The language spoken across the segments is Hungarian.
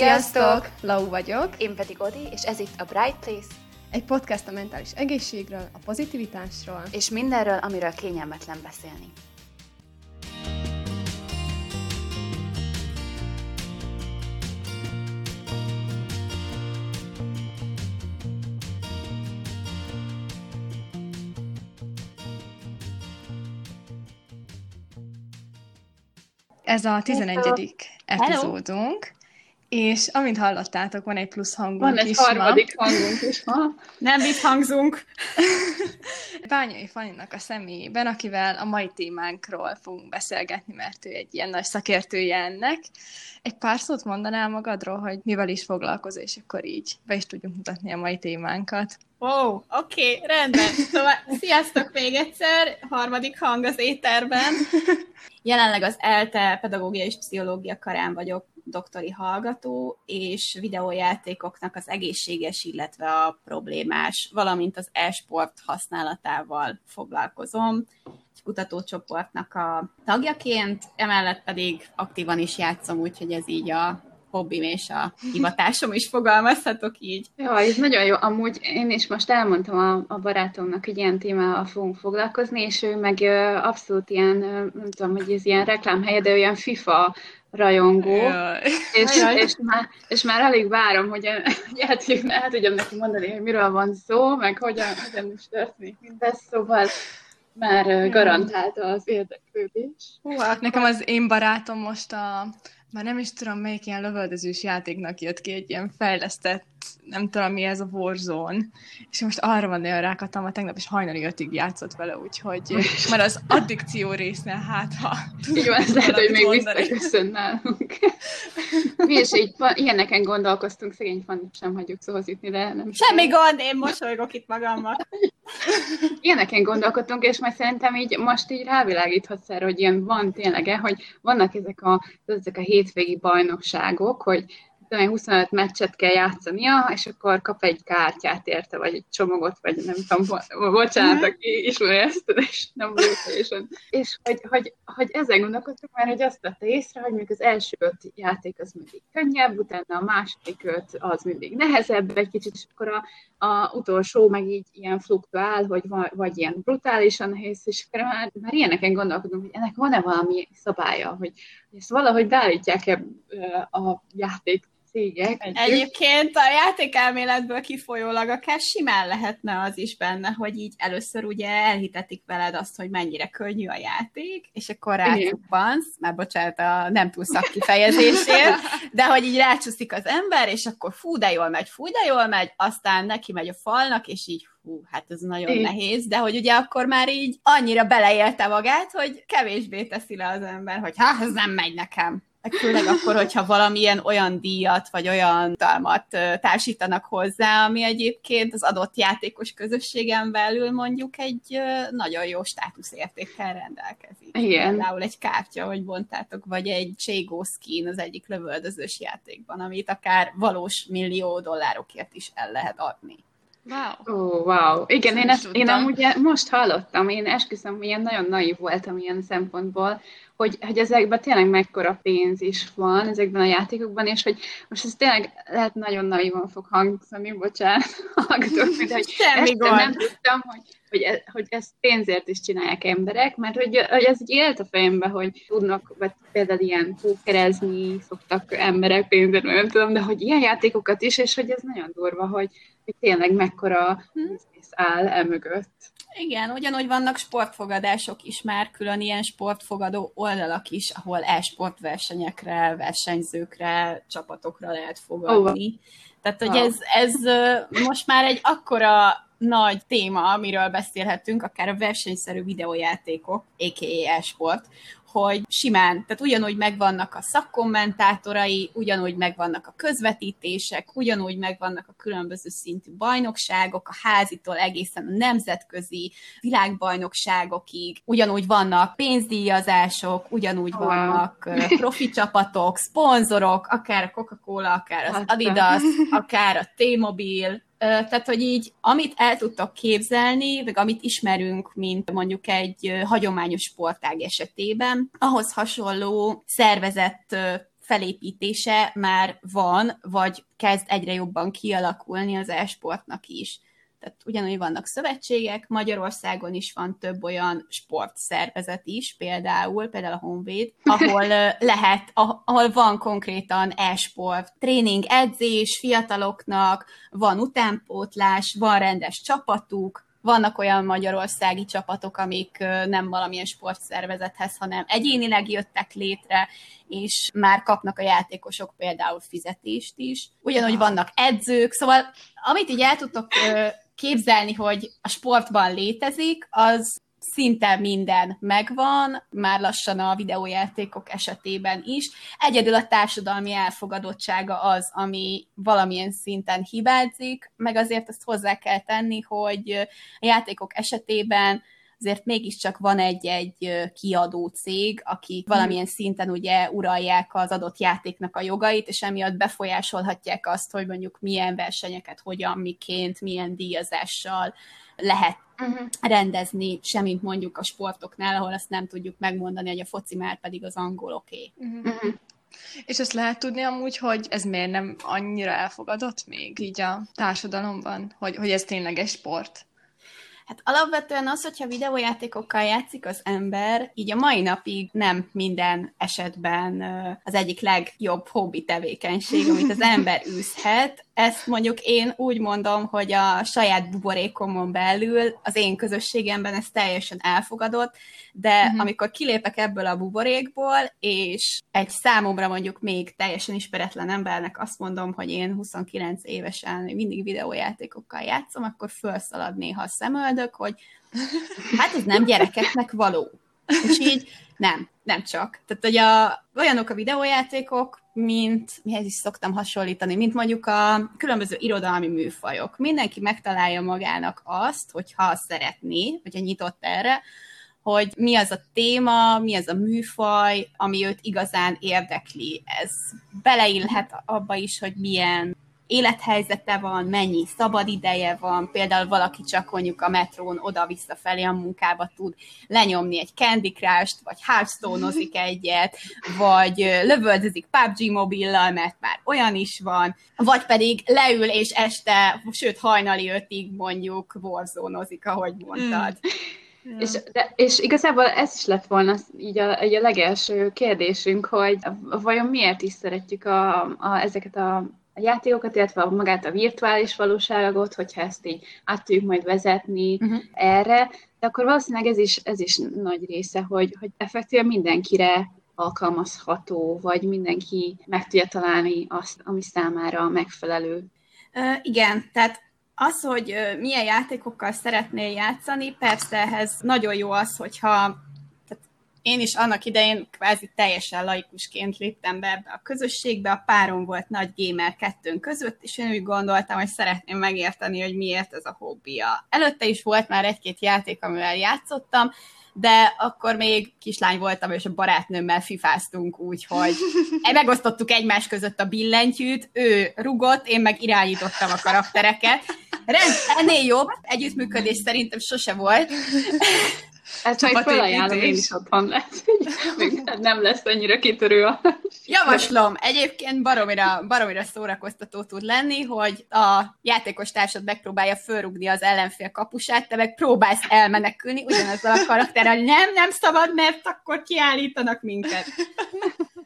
Sziasztok! Lau vagyok. Én pedig Odi, és ez itt a Bright Place. Egy podcast a mentális egészségről, a pozitivitásról. És mindenről, amiről kényelmetlen beszélni. Ez a 11. epizódunk. És amint hallottátok, van egy plusz hangunk Van egy is harmadik ma. hangunk is ma. Nem mit hangzunk. Bányai Faninak a személyében, akivel a mai témánkról fogunk beszélgetni, mert ő egy ilyen nagy szakértője ennek. Egy pár szót mondanál magadról, hogy mivel is foglalkozol, és akkor így be is tudjuk mutatni a mai témánkat. Ó, oh, oké, okay, rendben. Szóval sziasztok még egyszer, harmadik hang az éterben. Jelenleg az ELTE pedagógia és pszichológia karán vagyok doktori hallgató, és videójátékoknak az egészséges, illetve a problémás, valamint az e-sport használatával foglalkozom egy kutatócsoportnak a tagjaként, emellett pedig aktívan is játszom, úgyhogy ez így a hobbim és a hivatásom is fogalmazhatok így. Ja, ez nagyon jó. Amúgy én is most elmondtam a, a barátomnak, hogy ilyen témával fogunk foglalkozni, és ő meg abszolút ilyen, nem tudom, hogy ez ilyen reklámhelye, de olyan FIFA rajongó, Jaj. és, és, már, és már alig várom, hogy el, el tudjam neki mondani, hogy miről van szó, meg hogyan, hogyan is történik mindez, szóval már garantálta az érdeklődés. Hú, hát nekem az én barátom most a már nem is tudom, melyik ilyen lövöldözős játéknak jött ki egy ilyen fejlesztett, nem tudom mi ez a Warzone, és most arra van nagyon rákattam, tegnap is hajnali ötig játszott vele, úgyhogy már az addikció résznél hát, ha Így van, ez lehet, hogy még visszaköszön nálunk. Mi is így ilyeneken gondolkoztunk, szegény fan sem hagyjuk szóhoz jutni, de nem Semmi gond, én mosolygok itt magammal. Ilyeneken gondolkodtunk, és majd szerintem így most így rávilágíthatsz erre, hogy ilyen van tényleg, hogy vannak ezek a, ezek a hétvégi bajnokságok, hogy 25 meccset kell játszania, és akkor kap egy kártyát érte, vagy egy csomagot, vagy nem tudom, bocsánat, aki ismeri ezt, és nem teljesen. És hogy, hogy, hogy ezen gondolkodtuk már, hogy azt vette észre, hogy még az első öt játék az mindig könnyebb, utána a második öt az mindig nehezebb egy kicsit, és akkor a, a utolsó meg így ilyen fluktuál, hogy vagy, vagy ilyen brutálisan nehéz, és akkor már, már ilyeneken gondolkodunk, hogy ennek van-e valami szabálya, hogy, hogy ezt valahogy beállítják-e a játék cégek. Egyébként a játékelméletből kifolyólag akár simán lehetne az is benne, hogy így először ugye elhitetik veled azt, hogy mennyire könnyű a játék, és akkor rácsuppansz, már bocsánat a nem túl szakkifejezésért, de hogy így rácsúszik az ember, és akkor fú, de jól megy, fú, de jól megy, aztán neki megy a falnak, és így hú, hát ez nagyon Én. nehéz, de hogy ugye akkor már így annyira beleélte magát, hogy kevésbé teszi le az ember, hogy hát ez nem megy nekem. Főleg akkor, hogyha valamilyen olyan díjat, vagy olyan talmat társítanak hozzá, ami egyébként az adott játékos közösségen belül mondjuk egy nagyon jó státuszértékkel rendelkezik. Igen. Például egy kártya, hogy bontátok, vagy egy Cségó skin az egyik lövöldözős játékban, amit akár valós millió dollárokért is el lehet adni. Wow. Oh, wow. Igen, én, ezt, én amúgy most hallottam, én esküszöm, hogy ilyen nagyon naív voltam ilyen szempontból, hogy, hogy ezekben tényleg mekkora pénz is van ezekben a játékokban, és hogy most ez tényleg lehet nagyon naivan fog hangzani, bocsánat, hallgatok, de hogy Semmi ezt nem tudtam, hogy, hogy, e, hogy ezt pénzért is csinálják emberek, mert hogy, hogy ez így élt a fejembe, hogy tudnak vagy például ilyen pókerezni szoktak emberek pénzért, nem tudom, de hogy ilyen játékokat is, és hogy ez nagyon durva, hogy, hogy tényleg mekkora hm. biznisz áll emögött. Igen, ugyanúgy vannak sportfogadások is már, külön ilyen sportfogadó oldalak is, ahol e-sportversenyekre, versenyzőkre, csapatokra lehet fogadni. Oh. Tehát, hogy ez, ez most már egy akkora nagy téma, amiről beszélhetünk, akár a versenyszerű videójátékok, a.k.a. e-sport, hogy simán, tehát ugyanúgy megvannak a szakkommentátorai, ugyanúgy megvannak a közvetítések, ugyanúgy megvannak a különböző szintű bajnokságok, a házitól egészen a nemzetközi világbajnokságokig, ugyanúgy vannak pénzdíjazások, ugyanúgy wow. vannak profi csapatok, szponzorok, akár a Coca-Cola, akár az Adidas, akár a T-Mobile, tehát, hogy így, amit el tudtok képzelni, vagy amit ismerünk, mint mondjuk egy hagyományos sportág esetében, ahhoz hasonló szervezett felépítése már van, vagy kezd egyre jobban kialakulni az e-sportnak is. Tehát ugyanúgy vannak szövetségek, Magyarországon is van több olyan sportszervezet is, például, például a Honvéd, ahol lehet, ahol van konkrétan e-sport, tréning, edzés fiataloknak, van utánpótlás, van rendes csapatuk, vannak olyan magyarországi csapatok, amik nem valamilyen sportszervezethez, hanem egyénileg jöttek létre, és már kapnak a játékosok például fizetést is. Ugyanúgy vannak edzők, szóval amit így el tudtok képzelni, hogy a sportban létezik, az szinte minden megvan, már lassan a videójátékok esetében is. Egyedül a társadalmi elfogadottsága az, ami valamilyen szinten hibázik, meg azért azt hozzá kell tenni, hogy a játékok esetében azért mégiscsak van egy-egy kiadó cég, akik hmm. valamilyen szinten ugye uralják az adott játéknak a jogait, és emiatt befolyásolhatják azt, hogy mondjuk milyen versenyeket, hogyan, miként, milyen díjazással lehet uh-huh. rendezni, semmint mondjuk a sportoknál, ahol azt nem tudjuk megmondani, hogy a foci már pedig az angol oké. Okay. Uh-huh. Uh-huh. És ezt lehet tudni amúgy, hogy ez miért nem annyira elfogadott még így a társadalomban, hogy, hogy ez tényleges sport? Hát alapvetően az, hogyha videójátékokkal játszik az ember, így a mai napig nem minden esetben az egyik legjobb hobbi tevékenység, amit az ember űzhet, ezt mondjuk én úgy mondom, hogy a saját buborékomon belül, az én közösségemben ez teljesen elfogadott, de uh-huh. amikor kilépek ebből a buborékból, és egy számomra mondjuk még teljesen ismeretlen embernek azt mondom, hogy én 29 évesen mindig videójátékokkal játszom, akkor felszalad néha a szemöldök, hogy hát ez nem gyerekeknek való. És így nem, nem csak. Tehát, hogy a, olyanok a videójátékok, mint, mihez is szoktam hasonlítani, mint mondjuk a különböző irodalmi műfajok. Mindenki megtalálja magának azt, hogyha szeretné, hogyha nyitott erre, hogy mi az a téma, mi az a műfaj, ami őt igazán érdekli. Ez beleillhet abba is, hogy milyen élethelyzete van, mennyi szabad ideje van, például valaki csak mondjuk a metrón oda-vissza felé a munkába tud lenyomni egy Candy Crush-t, vagy hearthstone egyet, vagy lövöldözik PUBG mobillal, mert már olyan is van, vagy pedig leül és este, sőt hajnali ötig mondjuk borzónozik, ahogy mondtad. Mm. Ja. És, de, és igazából ez is lett volna így a, így a legelső kérdésünk, hogy vajon miért is szeretjük a, a, ezeket a a játékokat, illetve magát a virtuális valóságot, hogyha ezt így át tudjuk majd vezetni uh-huh. erre, de akkor valószínűleg ez is, ez is nagy része, hogy, hogy effektíven mindenkire alkalmazható, vagy mindenki meg tudja találni azt, ami számára megfelelő. Uh, igen, tehát az, hogy milyen játékokkal szeretnél játszani, persze ehhez nagyon jó az, hogyha én is annak idején kvázi teljesen laikusként léptem be ebbe a közösségbe, a párom volt nagy gamer kettőnk között, és én úgy gondoltam, hogy szeretném megérteni, hogy miért ez a hobbija. Előtte is volt már egy-két játék, amivel játszottam, de akkor még kislány voltam, és a barátnőmmel fifáztunk úgy, hogy megosztottuk egymás között a billentyűt, ő rugott, én meg irányítottam a karaktereket. Rend, ennél jobb együttműködés szerintem sose volt. Ez csak felajánlom, én is otthon lesz. Nem lesz annyira kitörő a... Javaslom. Egyébként baromira, baromira szórakoztató tud lenni, hogy a játékos társad megpróbálja fölrugni az ellenfél kapusát, te meg próbálsz elmenekülni ugyanazzal a karakterrel, nem, nem szabad, mert akkor kiállítanak minket.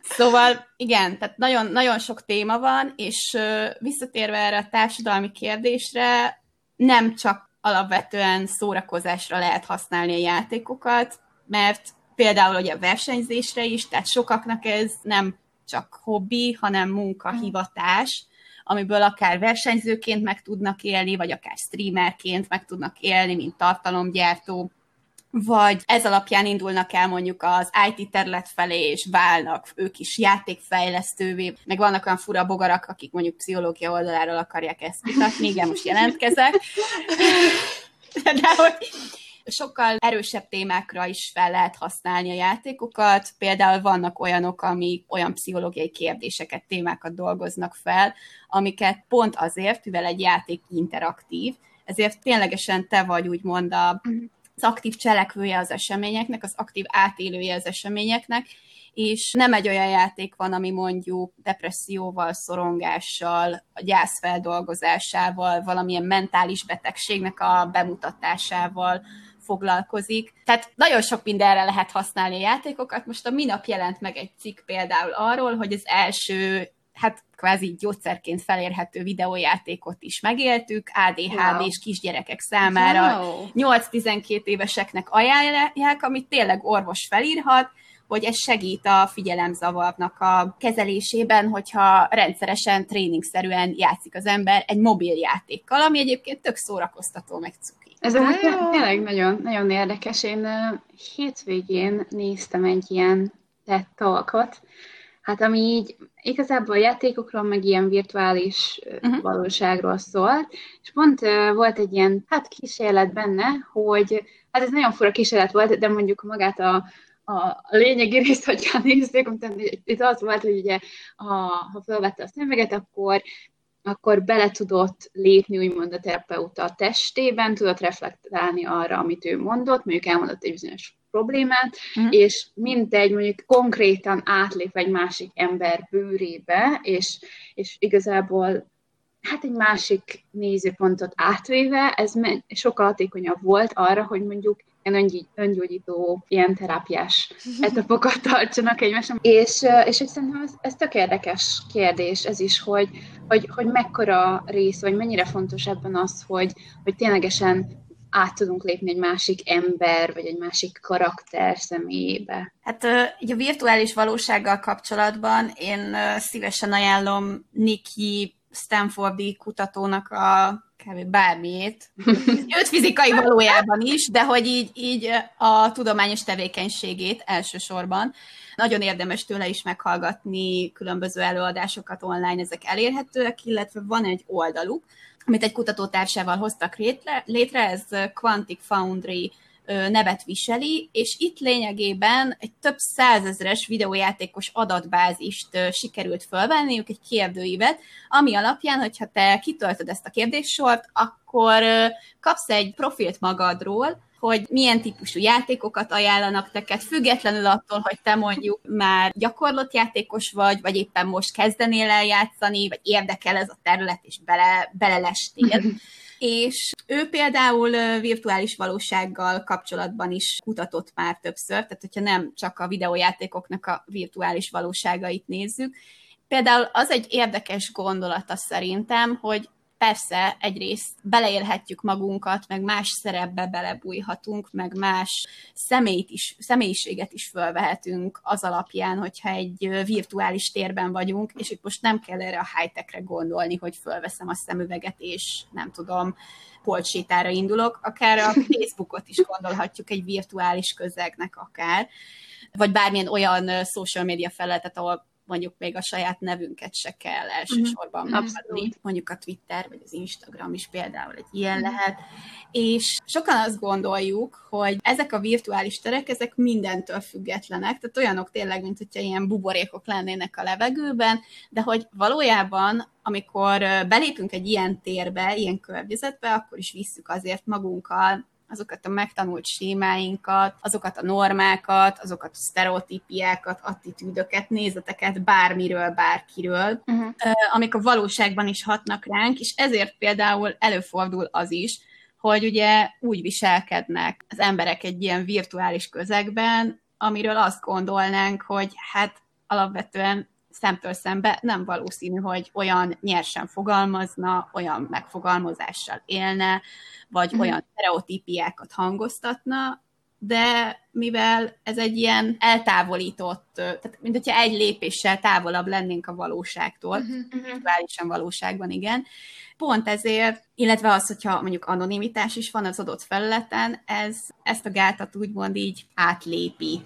Szóval igen, tehát nagyon, nagyon sok téma van, és visszatérve erre a társadalmi kérdésre, nem csak alapvetően szórakozásra lehet használni a játékokat, mert például ugye a versenyzésre is, tehát sokaknak ez nem csak hobbi, hanem munka, hivatás, amiből akár versenyzőként meg tudnak élni, vagy akár streamerként meg tudnak élni, mint tartalomgyártó vagy ez alapján indulnak el mondjuk az IT terület felé, és válnak ők is játékfejlesztővé, meg vannak olyan fura bogarak, akik mondjuk pszichológia oldaláról akarják ezt kutatni, igen, most jelentkezek. De hogy sokkal erősebb témákra is fel lehet használni a játékokat. Például vannak olyanok, amik olyan pszichológiai kérdéseket, témákat dolgoznak fel, amiket pont azért, mivel egy játék interaktív, ezért ténylegesen te vagy úgymond a az aktív cselekvője az eseményeknek, az aktív átélője az eseményeknek, és nem egy olyan játék van, ami mondjuk depresszióval, szorongással, a gyász valamilyen mentális betegségnek a bemutatásával foglalkozik. Tehát nagyon sok mindenre lehet használni a játékokat. Most a minap jelent meg egy cikk például arról, hogy az első hát kvázi gyógyszerként felérhető videójátékot is megéltük, ADHD wow. és kisgyerekek számára wow. 8-12 éveseknek ajánlják, amit tényleg orvos felírhat, hogy ez segít a figyelemzavarnak a kezelésében, hogyha rendszeresen, tréningszerűen játszik az ember egy mobil játékkal, ami egyébként tök szórakoztató, meg cuki. Ez amúgy tényleg nagyon, nagyon érdekes. Én hétvégén néztem egy ilyen TED talkot, hát ami így igazából játékokról, meg ilyen virtuális uh-huh. valóságról szólt, és pont volt egy ilyen, hát kísérlet benne, hogy, hát ez nagyon fura kísérlet volt, de mondjuk magát a, a lényegi részt, hogyha nézzük, itt az volt, hogy ugye, a, ha felvette a szemüveget, akkor akkor bele tudott lépni úgymond a terapeuta a testében, tudott reflektálni arra, amit ő mondott, mondjuk elmondott egy bizonyos problémát, uh-huh. és mindegy, mondjuk konkrétan átlép egy másik ember bőrébe, és, és igazából hát egy másik nézőpontot átvéve, ez sokkal hatékonyabb volt arra, hogy mondjuk ilyen öngyógyító, ilyen terápiás etapokat tartsanak egymáson. És, és szerintem ez, ez tök érdekes kérdés ez is, hogy, hogy, hogy mekkora rész, vagy mennyire fontos ebben az, hogy, hogy ténylegesen át tudunk lépni egy másik ember, vagy egy másik karakter személyébe. Hát így a virtuális valósággal kapcsolatban én szívesen ajánlom Nikki Stanfordi kutatónak a kb. bármiét. Őt fizikai valójában is, de hogy így, így a tudományos tevékenységét elsősorban. Nagyon érdemes tőle is meghallgatni különböző előadásokat online, ezek elérhetőek, illetve van egy oldaluk, amit egy kutatótársával hoztak létre, létre ez Quantic Foundry nevet viseli, és itt lényegében egy több százezres videójátékos adatbázist sikerült fölvenniük, egy kérdőívet, ami alapján, hogyha te kitöltöd ezt a kérdéssort, akkor kapsz egy profilt magadról, hogy milyen típusú játékokat ajánlanak neked, függetlenül attól, hogy te mondjuk már gyakorlott játékos vagy, vagy éppen most kezdenél el játszani, vagy érdekel ez a terület, és bele, belelestél. és ő például virtuális valósággal kapcsolatban is kutatott már többször, tehát hogyha nem csak a videójátékoknak a virtuális valóságait nézzük. Például az egy érdekes gondolata szerintem, hogy persze egyrészt beleélhetjük magunkat, meg más szerepbe belebújhatunk, meg más személyt is, személyiséget is fölvehetünk az alapján, hogyha egy virtuális térben vagyunk, és itt most nem kell erre a high-techre gondolni, hogy fölveszem a szemüveget, és nem tudom, polcsétára indulok, akár a Facebookot is gondolhatjuk egy virtuális közegnek akár, vagy bármilyen olyan social media felületet, ahol mondjuk még a saját nevünket se kell elsősorban uh-huh. megadni. Mondjuk a Twitter vagy az Instagram is például egy ilyen uh-huh. lehet. És sokan azt gondoljuk, hogy ezek a virtuális terek, ezek mindentől függetlenek, tehát olyanok tényleg, mint hogyha ilyen buborékok lennének a levegőben, de hogy valójában amikor belépünk egy ilyen térbe, ilyen környezetbe, akkor is visszük azért magunkkal azokat a megtanult sémáinkat, azokat a normákat, azokat a sztereotípiákat, attitűdöket, nézeteket bármiről, bárkiről, uh-huh. amik a valóságban is hatnak ránk, és ezért például előfordul az is, hogy ugye úgy viselkednek az emberek egy ilyen virtuális közegben, amiről azt gondolnánk, hogy hát alapvetően szemtől szembe nem valószínű, hogy olyan nyersen fogalmazna, olyan megfogalmazással élne, vagy mm. olyan stereotípiákat hangoztatna, de mivel ez egy ilyen eltávolított, tehát mint hogyha egy lépéssel távolabb lennénk a valóságtól, uh-huh. virtuálisan valóságban, igen. Pont ezért, illetve az, hogyha mondjuk anonimitás is van az adott felületen, ez ezt a gátat úgymond így átlépi.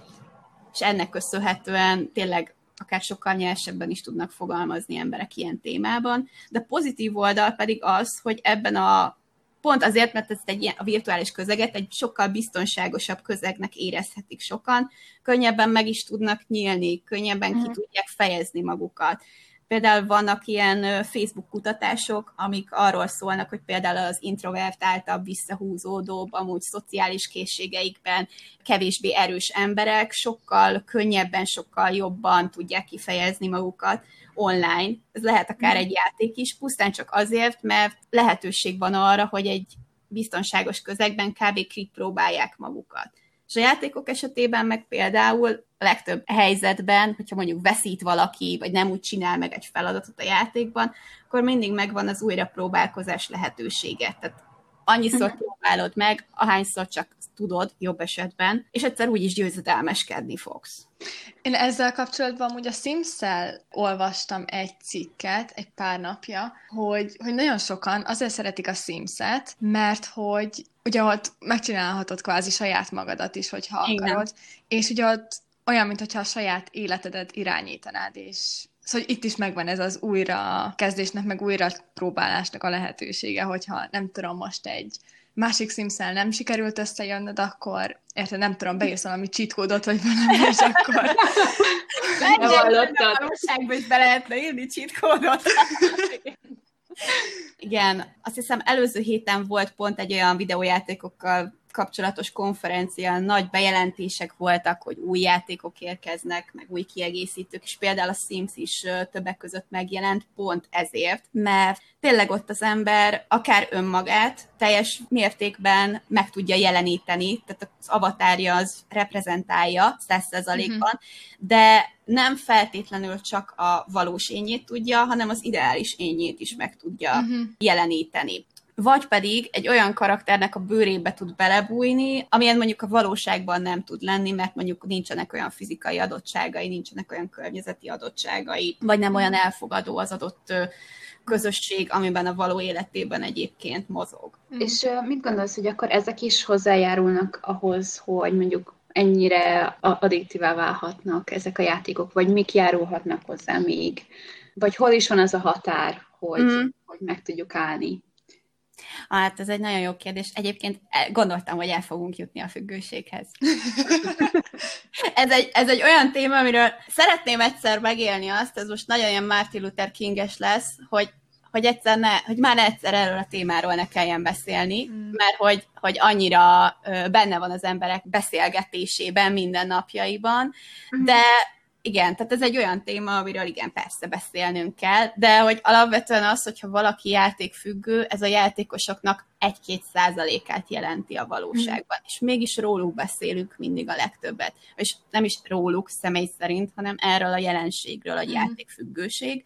És ennek köszönhetően tényleg akár sokkal nyersebben is tudnak fogalmazni emberek ilyen témában, de pozitív oldal pedig az, hogy ebben a pont azért, mert ezt egy ilyen, a virtuális közeget egy sokkal biztonságosabb közegnek érezhetik sokan, könnyebben meg is tudnak nyílni, könnyebben ki mhm. tudják fejezni magukat. Például vannak ilyen Facebook kutatások, amik arról szólnak, hogy például az introvertáltabb, visszahúzódóbb, amúgy szociális készségeikben kevésbé erős emberek sokkal könnyebben, sokkal jobban tudják kifejezni magukat online. Ez lehet akár egy játék is, pusztán csak azért, mert lehetőség van arra, hogy egy biztonságos közegben kb. próbálják magukat. És a játékok esetében meg például a legtöbb helyzetben, hogyha mondjuk veszít valaki, vagy nem úgy csinál meg egy feladatot a játékban, akkor mindig megvan az újrapróbálkozás lehetősége. Tehát annyiszor mhm. próbálod meg, ahányszor csak tudod, jobb esetben, és egyszer úgyis győzedelmeskedni fogsz. Én ezzel kapcsolatban amúgy a sims olvastam egy cikket egy pár napja, hogy, hogy nagyon sokan azért szeretik a Sims-et, mert hogy ugye ott megcsinálhatod kvázi saját magadat is, hogyha Igen. akarod, és ugye ott olyan, mintha a saját életedet irányítanád, és Szóval itt is megvan ez az újra kezdésnek, meg újra próbálásnak a lehetősége, hogyha nem tudom, most egy másik szimszel nem sikerült összejönnöd, akkor érted, nem tudom, beírsz valami cheat vagy valami, és akkor... a valóságban is be lehetne írni cheat. Igen, azt hiszem előző héten volt pont egy olyan videójátékokkal kapcsolatos konferencián nagy bejelentések voltak, hogy új játékok érkeznek, meg új kiegészítők, és például a Sims is többek között megjelent pont ezért, mert tényleg ott az ember akár önmagát teljes mértékben meg tudja jeleníteni, tehát az avatárja az reprezentálja 100%-ban, uh-huh. de nem feltétlenül csak a valós ényét tudja, hanem az ideális ényét is meg tudja uh-huh. jeleníteni vagy pedig egy olyan karakternek a bőrébe tud belebújni, amilyen mondjuk a valóságban nem tud lenni, mert mondjuk nincsenek olyan fizikai adottságai, nincsenek olyan környezeti adottságai, vagy nem olyan elfogadó az adott közösség, amiben a való életében egyébként mozog. Mm. És mit gondolsz, hogy akkor ezek is hozzájárulnak ahhoz, hogy mondjuk ennyire addiktívá válhatnak ezek a játékok, vagy mik járulhatnak hozzá még? Vagy hol is van az a határ, hogy, mm. hogy meg tudjuk állni? Hát ez egy nagyon jó kérdés. Egyébként gondoltam, hogy el fogunk jutni a függőséghez. ez, egy, ez egy olyan téma, amiről szeretném egyszer megélni azt, ez most nagyon ilyen Martin Luther Kinges lesz, hogy hogy egyszer ne, hogy már egyszer erről a témáról ne kelljen beszélni, mm. mert hogy, hogy annyira benne van az emberek beszélgetésében, minden napjaiban, mm. de igen, tehát ez egy olyan téma, amiről igen, persze beszélnünk kell, de hogy alapvetően az, hogyha valaki játékfüggő, ez a játékosoknak egy-két százalékát jelenti a valóságban. Mm. És mégis róluk beszélünk mindig a legtöbbet. És nem is róluk személy szerint, hanem erről a jelenségről, a mm. játékfüggőség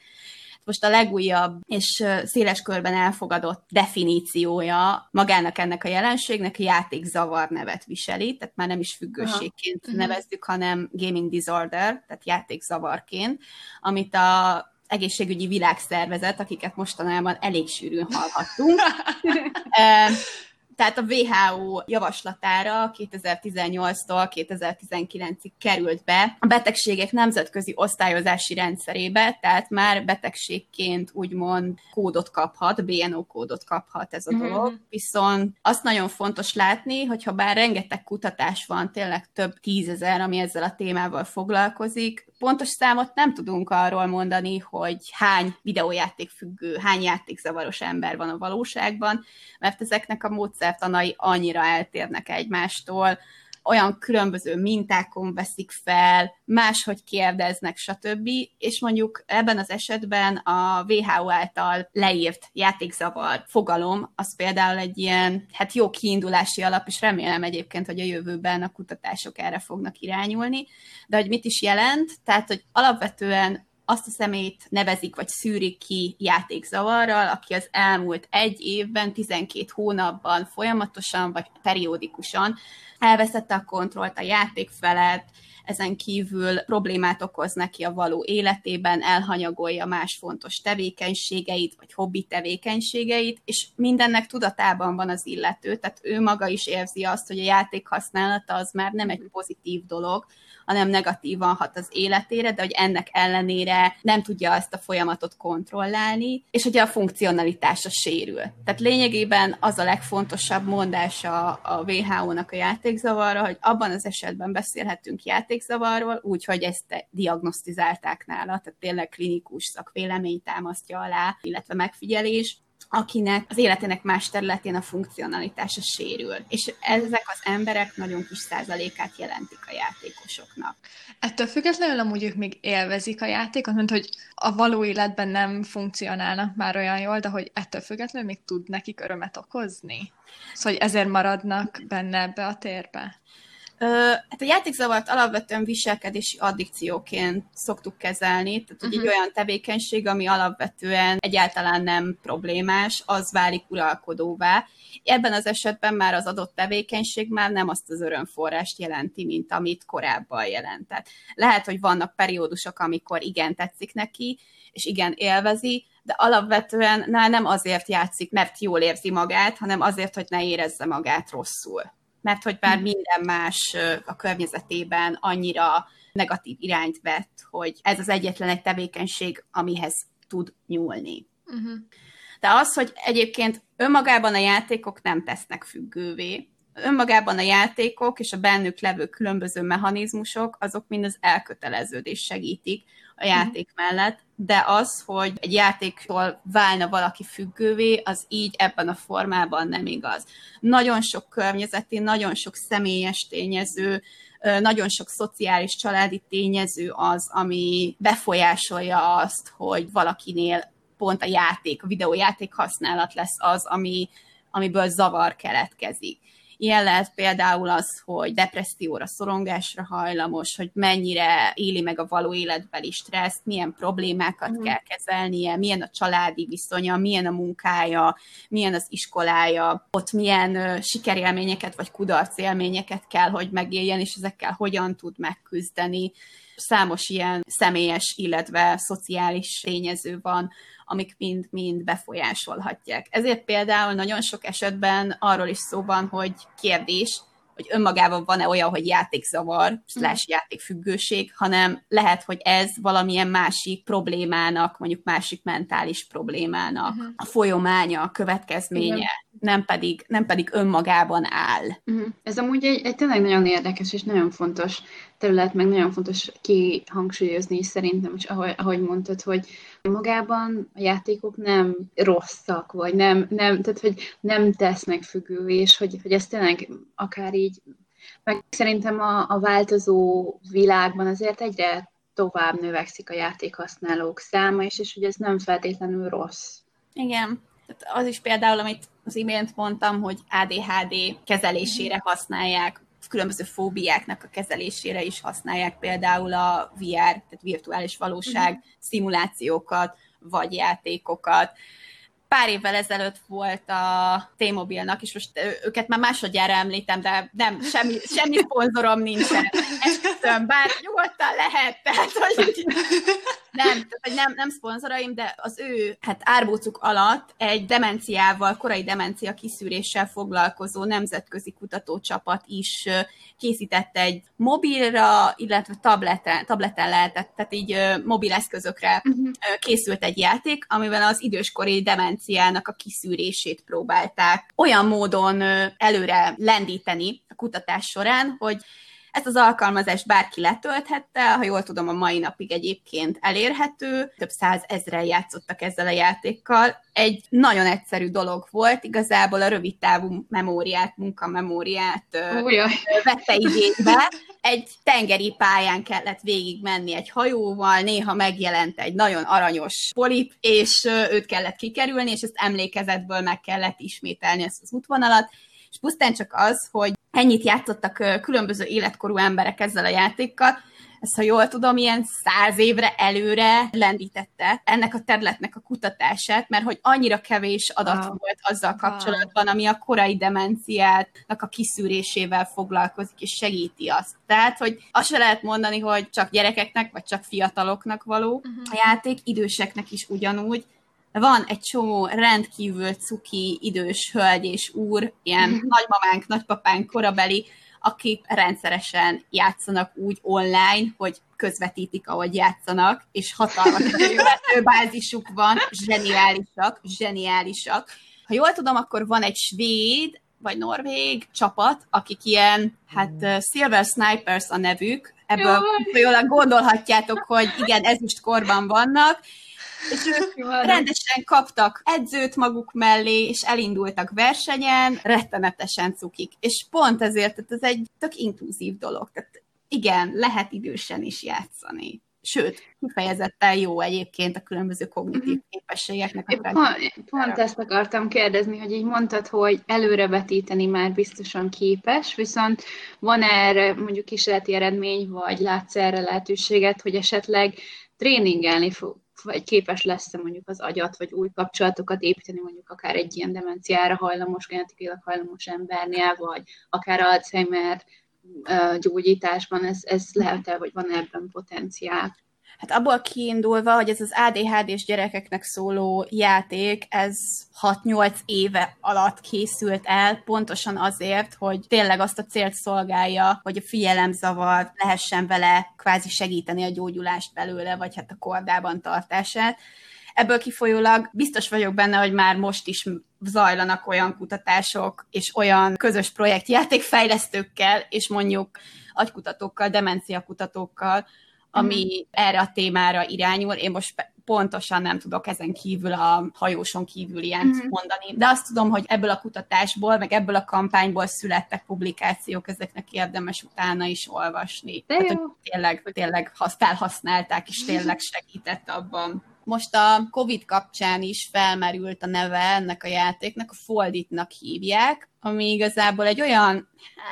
most a legújabb és széles körben elfogadott definíciója magának ennek a jelenségnek a játékzavar nevet viseli, tehát már nem is függőségként Aha. Mhm. nevezzük, hanem gaming disorder, tehát játékzavarként, amit a egészségügyi világszervezet, akiket mostanában elég sűrűn hallhattunk, tehát a WHO javaslatára 2018-tól 2019-ig került be a betegségek nemzetközi osztályozási rendszerébe, tehát már betegségként úgymond kódot kaphat, BNO kódot kaphat ez a dolog. Mm-hmm. Viszont azt nagyon fontos látni, hogyha bár rengeteg kutatás van, tényleg több tízezer, ami ezzel a témával foglalkozik, pontos számot nem tudunk arról mondani, hogy hány videójáték függő, hány játékzavaros ember van a valóságban, mert ezeknek a módszertanai annyira eltérnek egymástól, olyan különböző mintákon veszik fel, máshogy kérdeznek, stb. És mondjuk ebben az esetben a WHO által leírt játékzavar fogalom, az például egy ilyen, hát jó kiindulási alap, és remélem egyébként, hogy a jövőben a kutatások erre fognak irányulni. De hogy mit is jelent? Tehát, hogy alapvetően azt a szemét nevezik, vagy szűrik ki játékzavarral, aki az elmúlt egy évben, 12 hónapban folyamatosan, vagy periódikusan elveszette a kontrollt a játék felett, ezen kívül problémát okoz neki a való életében, elhanyagolja más fontos tevékenységeit, vagy hobbi tevékenységeit, és mindennek tudatában van az illető, tehát ő maga is érzi azt, hogy a játék használata az már nem egy pozitív dolog, hanem negatívan hat az életére, de hogy ennek ellenére nem tudja ezt a folyamatot kontrollálni, és hogy a funkcionalitása sérül. Tehát lényegében az a legfontosabb mondása a WHO-nak a játékzavarra, hogy abban az esetben beszélhetünk játék játékzavarról, úgyhogy ezt diagnosztizálták nála, tehát tényleg klinikus szakvélemény támasztja alá, illetve megfigyelés akinek az életének más területén a funkcionalitása sérül. És ezek az emberek nagyon kis százalékát jelentik a játékosoknak. Ettől függetlenül amúgy ők még élvezik a játékot, mint hogy a való életben nem funkcionálnak már olyan jól, de hogy ettől függetlenül még tud nekik örömet okozni. Szóval hogy ezért maradnak benne ebbe a térbe. Hát a játékzavart alapvetően viselkedési addikcióként szoktuk kezelni, tehát uh-huh. egy olyan tevékenység, ami alapvetően egyáltalán nem problémás, az válik uralkodóvá. Ebben az esetben már az adott tevékenység már nem azt az örömforrást jelenti, mint amit korábban jelentett. Lehet, hogy vannak periódusok, amikor igen tetszik neki, és igen élvezi, de alapvetően nem azért játszik, mert jól érzi magát, hanem azért, hogy ne érezze magát rosszul mert hogy hm. minden más a környezetében annyira negatív irányt vett, hogy ez az egyetlen egy tevékenység, amihez tud nyúlni. Uh-huh. De az, hogy egyébként önmagában a játékok nem tesznek függővé, önmagában a játékok és a bennük levő különböző mechanizmusok, azok mind az elköteleződés segítik a játék uh-huh. mellett, de az, hogy egy játéktól válna valaki függővé, az így ebben a formában nem igaz. Nagyon sok környezeti, nagyon sok személyes tényező, nagyon sok szociális, családi tényező az, ami befolyásolja azt, hogy valakinél pont a játék, a videójáték használat lesz az, ami, amiből zavar keletkezik. Ilyen lehet például az, hogy depresszióra, szorongásra hajlamos, hogy mennyire éli meg a való életbeli stresszt, milyen problémákat mm. kell kezelnie, milyen a családi viszonya, milyen a munkája, milyen az iskolája, ott milyen uh, sikerélményeket vagy kudarcélményeket kell, hogy megéljen, és ezekkel hogyan tud megküzdeni. Számos ilyen személyes, illetve szociális tényező van, amik mind-mind befolyásolhatják. Ezért például nagyon sok esetben arról is szó van, hogy kérdés, hogy önmagában van-e olyan, hogy játékzavar, slash mhm. játékfüggőség, hanem lehet, hogy ez valamilyen másik problémának, mondjuk másik mentális problémának uh-huh. a folyománya, a következménye, Igen. Nem pedig, nem pedig önmagában áll. Uh-huh. Ez amúgy egy, egy tényleg nagyon érdekes és nagyon fontos terület, meg nagyon fontos kihangsúlyozni is szerintem, és ahogy, ahogy mondtad, hogy magában a játékok nem rosszak, vagy nem, nem tehát hogy nem tesznek függő, és hogy, hogy ez tényleg akár így, meg szerintem a, a változó világban azért egyre tovább növekszik a játékhasználók száma, és, és hogy ez nem feltétlenül rossz. Igen. Tehát az is például, amit az imént mondtam, hogy ADHD kezelésére használják különböző fóbiáknak a kezelésére is használják például a VR, tehát virtuális valóság uh-huh. szimulációkat, vagy játékokat. Pár évvel ezelőtt volt a T-Mobilnak, és most őket már másodjára említem, de nem, semmi, semmi szponzorom nincsen. Esküszöm, bár nyugodtan lehet, tehát hogy nem, tehát, nem, nem szponzoraim, de az ő hát árbócuk alatt egy demenciával, korai demencia kiszűréssel foglalkozó nemzetközi kutatócsapat is készített egy mobilra, illetve tableten, tableten lehetett, tehát így mobil eszközökre uh-huh. készült egy játék, amivel az időskori demenciának a kiszűrését próbálták olyan módon előre lendíteni a kutatás során, hogy ezt az alkalmazást bárki letölthette, ha jól tudom, a mai napig egyébként elérhető, több száz ezren játszottak ezzel a játékkal. Egy nagyon egyszerű dolog volt, igazából a rövid távú memóriát, munkamemóriát Ujjaj. vette igénybe. Egy tengeri pályán kellett végig menni egy hajóval, néha megjelent egy nagyon aranyos polip, és őt kellett kikerülni, és ezt emlékezetből meg kellett ismételni ezt az útvonalat, és pusztán csak az, hogy ennyit játszottak különböző életkorú emberek ezzel a játékkal, ezt, ha jól tudom, ilyen száz évre előre lendítette ennek a területnek a kutatását, mert hogy annyira kevés adat wow. volt azzal kapcsolatban, ami a korai demenciátnak a kiszűrésével foglalkozik, és segíti azt. Tehát, hogy azt se lehet mondani, hogy csak gyerekeknek, vagy csak fiataloknak való uh-huh. a játék, időseknek is ugyanúgy, van egy csomó rendkívül cuki idős hölgy és úr, ilyen mm. nagymamánk, nagypapánk korabeli, akik rendszeresen játszanak úgy online, hogy közvetítik, ahogy játszanak, és hatalmas bázisuk van, zseniálisak, zseniálisak. Ha jól tudom, akkor van egy svéd vagy norvég csapat, akik ilyen, hát Silver Snipers a nevük, ebből jól gondolhatjátok, hogy igen, ezüst korban vannak, és ők rendesen kaptak edzőt maguk mellé, és elindultak versenyen, rettenetesen cukik. És pont ezért tehát ez egy tök inkluzív dolog. Tehát igen, lehet idősen is játszani. Sőt, kifejezetten jó egyébként a különböző kognitív mhm. képességeknek. A pont, pont ezt akartam kérdezni, hogy így mondtad, hogy előrevetíteni már biztosan képes, viszont van erre mondjuk kísérleti eredmény, vagy látsz erre lehetőséget, hogy esetleg tréningelni fog, vagy képes lesz mondjuk az agyat, vagy új kapcsolatokat építeni mondjuk akár egy ilyen demenciára hajlamos, genetikailag hajlamos embernél, vagy akár Alzheimer gyógyításban, ez, ez lehet-e, hogy van ebben potenciál? Hát abból kiindulva, hogy ez az ADHD-s gyerekeknek szóló játék, ez 6-8 éve alatt készült el, pontosan azért, hogy tényleg azt a célt szolgálja, hogy a figyelemzavar lehessen vele kvázi segíteni a gyógyulást belőle, vagy hát a kordában tartását. Ebből kifolyólag biztos vagyok benne, hogy már most is zajlanak olyan kutatások, és olyan közös projektjátékfejlesztőkkel, és mondjuk agykutatókkal, demenciakutatókkal, ami mm. erre a témára irányul. Én most pontosan nem tudok ezen kívül a hajóson kívül ilyen mm. mondani. De azt tudom, hogy ebből a kutatásból, meg ebből a kampányból születtek publikációk, ezeknek érdemes utána is olvasni. De Tehát, hogy tényleg, tényleg felhasználták, és tényleg segített abban. Most a Covid kapcsán is felmerült a neve ennek a játéknak, a Folditnak hívják, ami igazából egy olyan,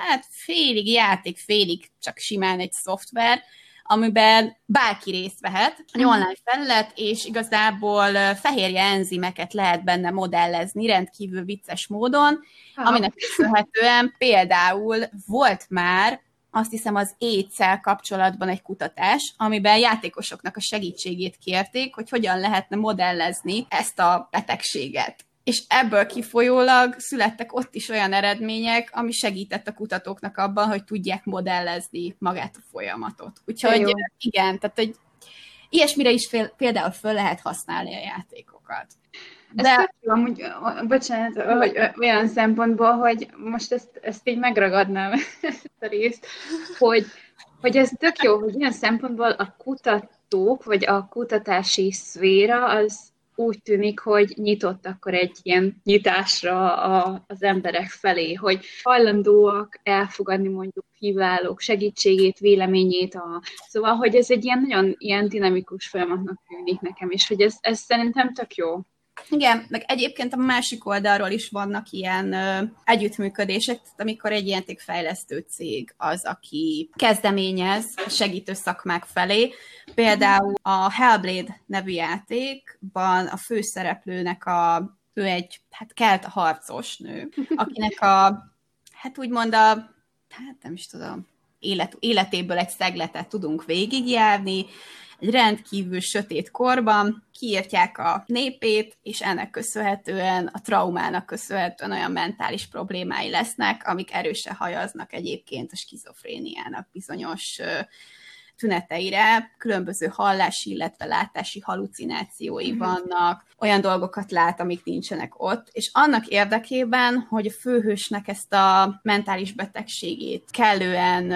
hát félig játék, félig csak simán egy szoftver, amiben bárki részt vehet, egy mhm. online felület, és igazából fehérje enzimeket lehet benne modellezni rendkívül vicces módon, aminek köszönhetően például volt már azt hiszem az AIDS-szel kapcsolatban egy kutatás, amiben játékosoknak a segítségét kérték, hogy hogyan lehetne modellezni ezt a betegséget és ebből kifolyólag születtek ott is olyan eredmények, ami segített a kutatóknak abban, hogy tudják modellezni magát a folyamatot. Úgyhogy Jó. igen, tehát hogy ilyesmire is fél, például föl lehet használni a játékokat. De... Ez jó, amúgy, bocsánat, hogy olyan szempontból, hogy most ezt, ezt így megragadnám, ezt a részt, hogy, hogy ez tök jó, hogy ilyen szempontból a kutatók, vagy a kutatási szféra az úgy tűnik, hogy nyitott akkor egy ilyen nyitásra a, az emberek felé, hogy hajlandóak elfogadni mondjuk híválók segítségét, véleményét. A... Szóval, hogy ez egy ilyen nagyon ilyen dinamikus folyamatnak tűnik nekem, és hogy ez, ez szerintem tök jó. Igen, meg egyébként a másik oldalról is vannak ilyen ö, együttműködések, tehát amikor egy játékfejlesztő cég az, aki kezdeményez segítő szakmák felé. Például a Hellblade nevű játékban a főszereplőnek a, ő egy, hát kelt harcos nő, akinek a, hát úgymond a, hát nem is tudom, élet, életéből egy szegletet tudunk végigjárni, egy rendkívül sötét korban, kiírtják a népét, és ennek köszönhetően, a traumának köszönhetően olyan mentális problémái lesznek, amik erősen hajaznak egyébként a skizofréniának bizonyos tüneteire különböző hallási, illetve látási halucinációi mhm. vannak, olyan dolgokat lát, amik nincsenek ott, és annak érdekében, hogy a főhősnek ezt a mentális betegségét kellően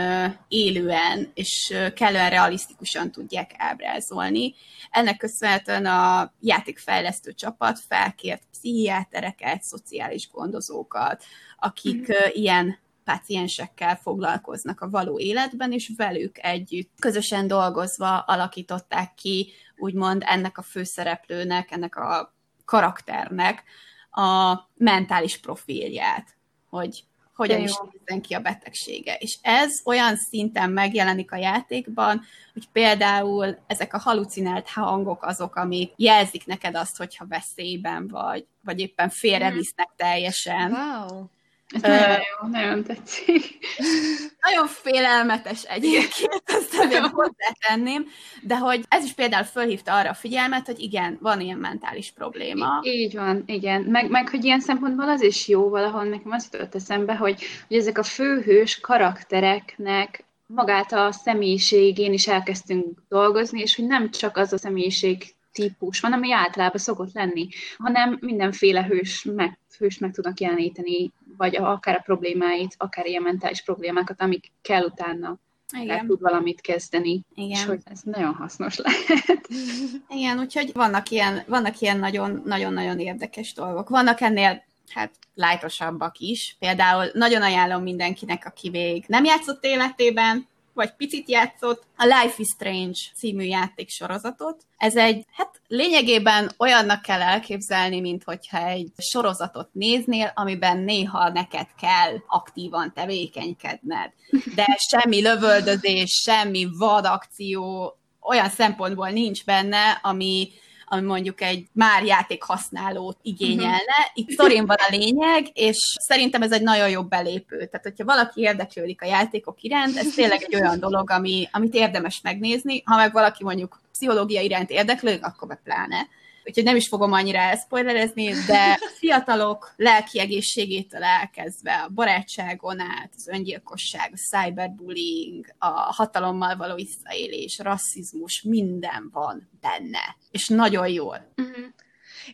élően és kellően realisztikusan tudják ábrázolni, ennek köszönhetően a játékfejlesztő csapat felkért pszichiátereket, szociális gondozókat, akik mm. ilyen páciensekkel foglalkoznak a való életben, és velük együtt közösen dolgozva alakították ki, úgymond ennek a főszereplőnek, ennek a karakternek a mentális profilját, hogy hogyan is nézzen ki a betegsége. És ez olyan szinten megjelenik a játékban, hogy például ezek a halucinált hangok azok, amik jelzik neked azt, hogyha veszélyben vagy, vagy éppen félrevisznek teljesen. Wow. Ez uh, nagyon jó, nagyon tetszik. Nagyon félelmetes egyébként, ezt azért hozzátenném, de hogy ez is például fölhívta arra a figyelmet, hogy igen, van ilyen mentális probléma. Így van, igen. Meg, meg hogy ilyen szempontból az is jó valahol, nekem azt jutott eszembe, hogy, hogy ezek a főhős karaktereknek magát a személyiségén is elkezdtünk dolgozni, és hogy nem csak az a személyiség típus van, ami általában szokott lenni, hanem mindenféle hős meg, hős meg tudnak jeleníteni vagy akár a problémáit, akár ilyen mentális problémákat, amik kell utána igen. tud valamit kezdeni, Igen. és hogy ez nagyon hasznos lehet. Igen, úgyhogy vannak ilyen, vannak ilyen nagyon, nagyon-nagyon érdekes dolgok. Vannak ennél hát lájtosabbak is. Például nagyon ajánlom mindenkinek, aki még nem játszott életében, vagy picit játszott, a Life is Strange című játéksorozatot. Ez egy, hát lényegében olyannak kell elképzelni, mint hogyha egy sorozatot néznél, amiben néha neked kell aktívan tevékenykedned. De semmi lövöldözés, semmi vadakció, olyan szempontból nincs benne, ami ami mondjuk egy már játék használót igényelne. Uh-huh. Itt szorén van a lényeg, és szerintem ez egy nagyon jobb belépő. Tehát, hogyha valaki érdeklődik a játékok iránt, ez tényleg egy olyan dolog, ami, amit érdemes megnézni. Ha meg valaki mondjuk pszichológia iránt érdeklődik, akkor be pláne úgyhogy nem is fogom annyira elspoilerezni, de fiatalok lelki egészségétől elkezdve a barátságon át, az öngyilkosság, a cyberbullying, a hatalommal való visszaélés, rasszizmus, minden van benne. És nagyon jól. Uh-huh.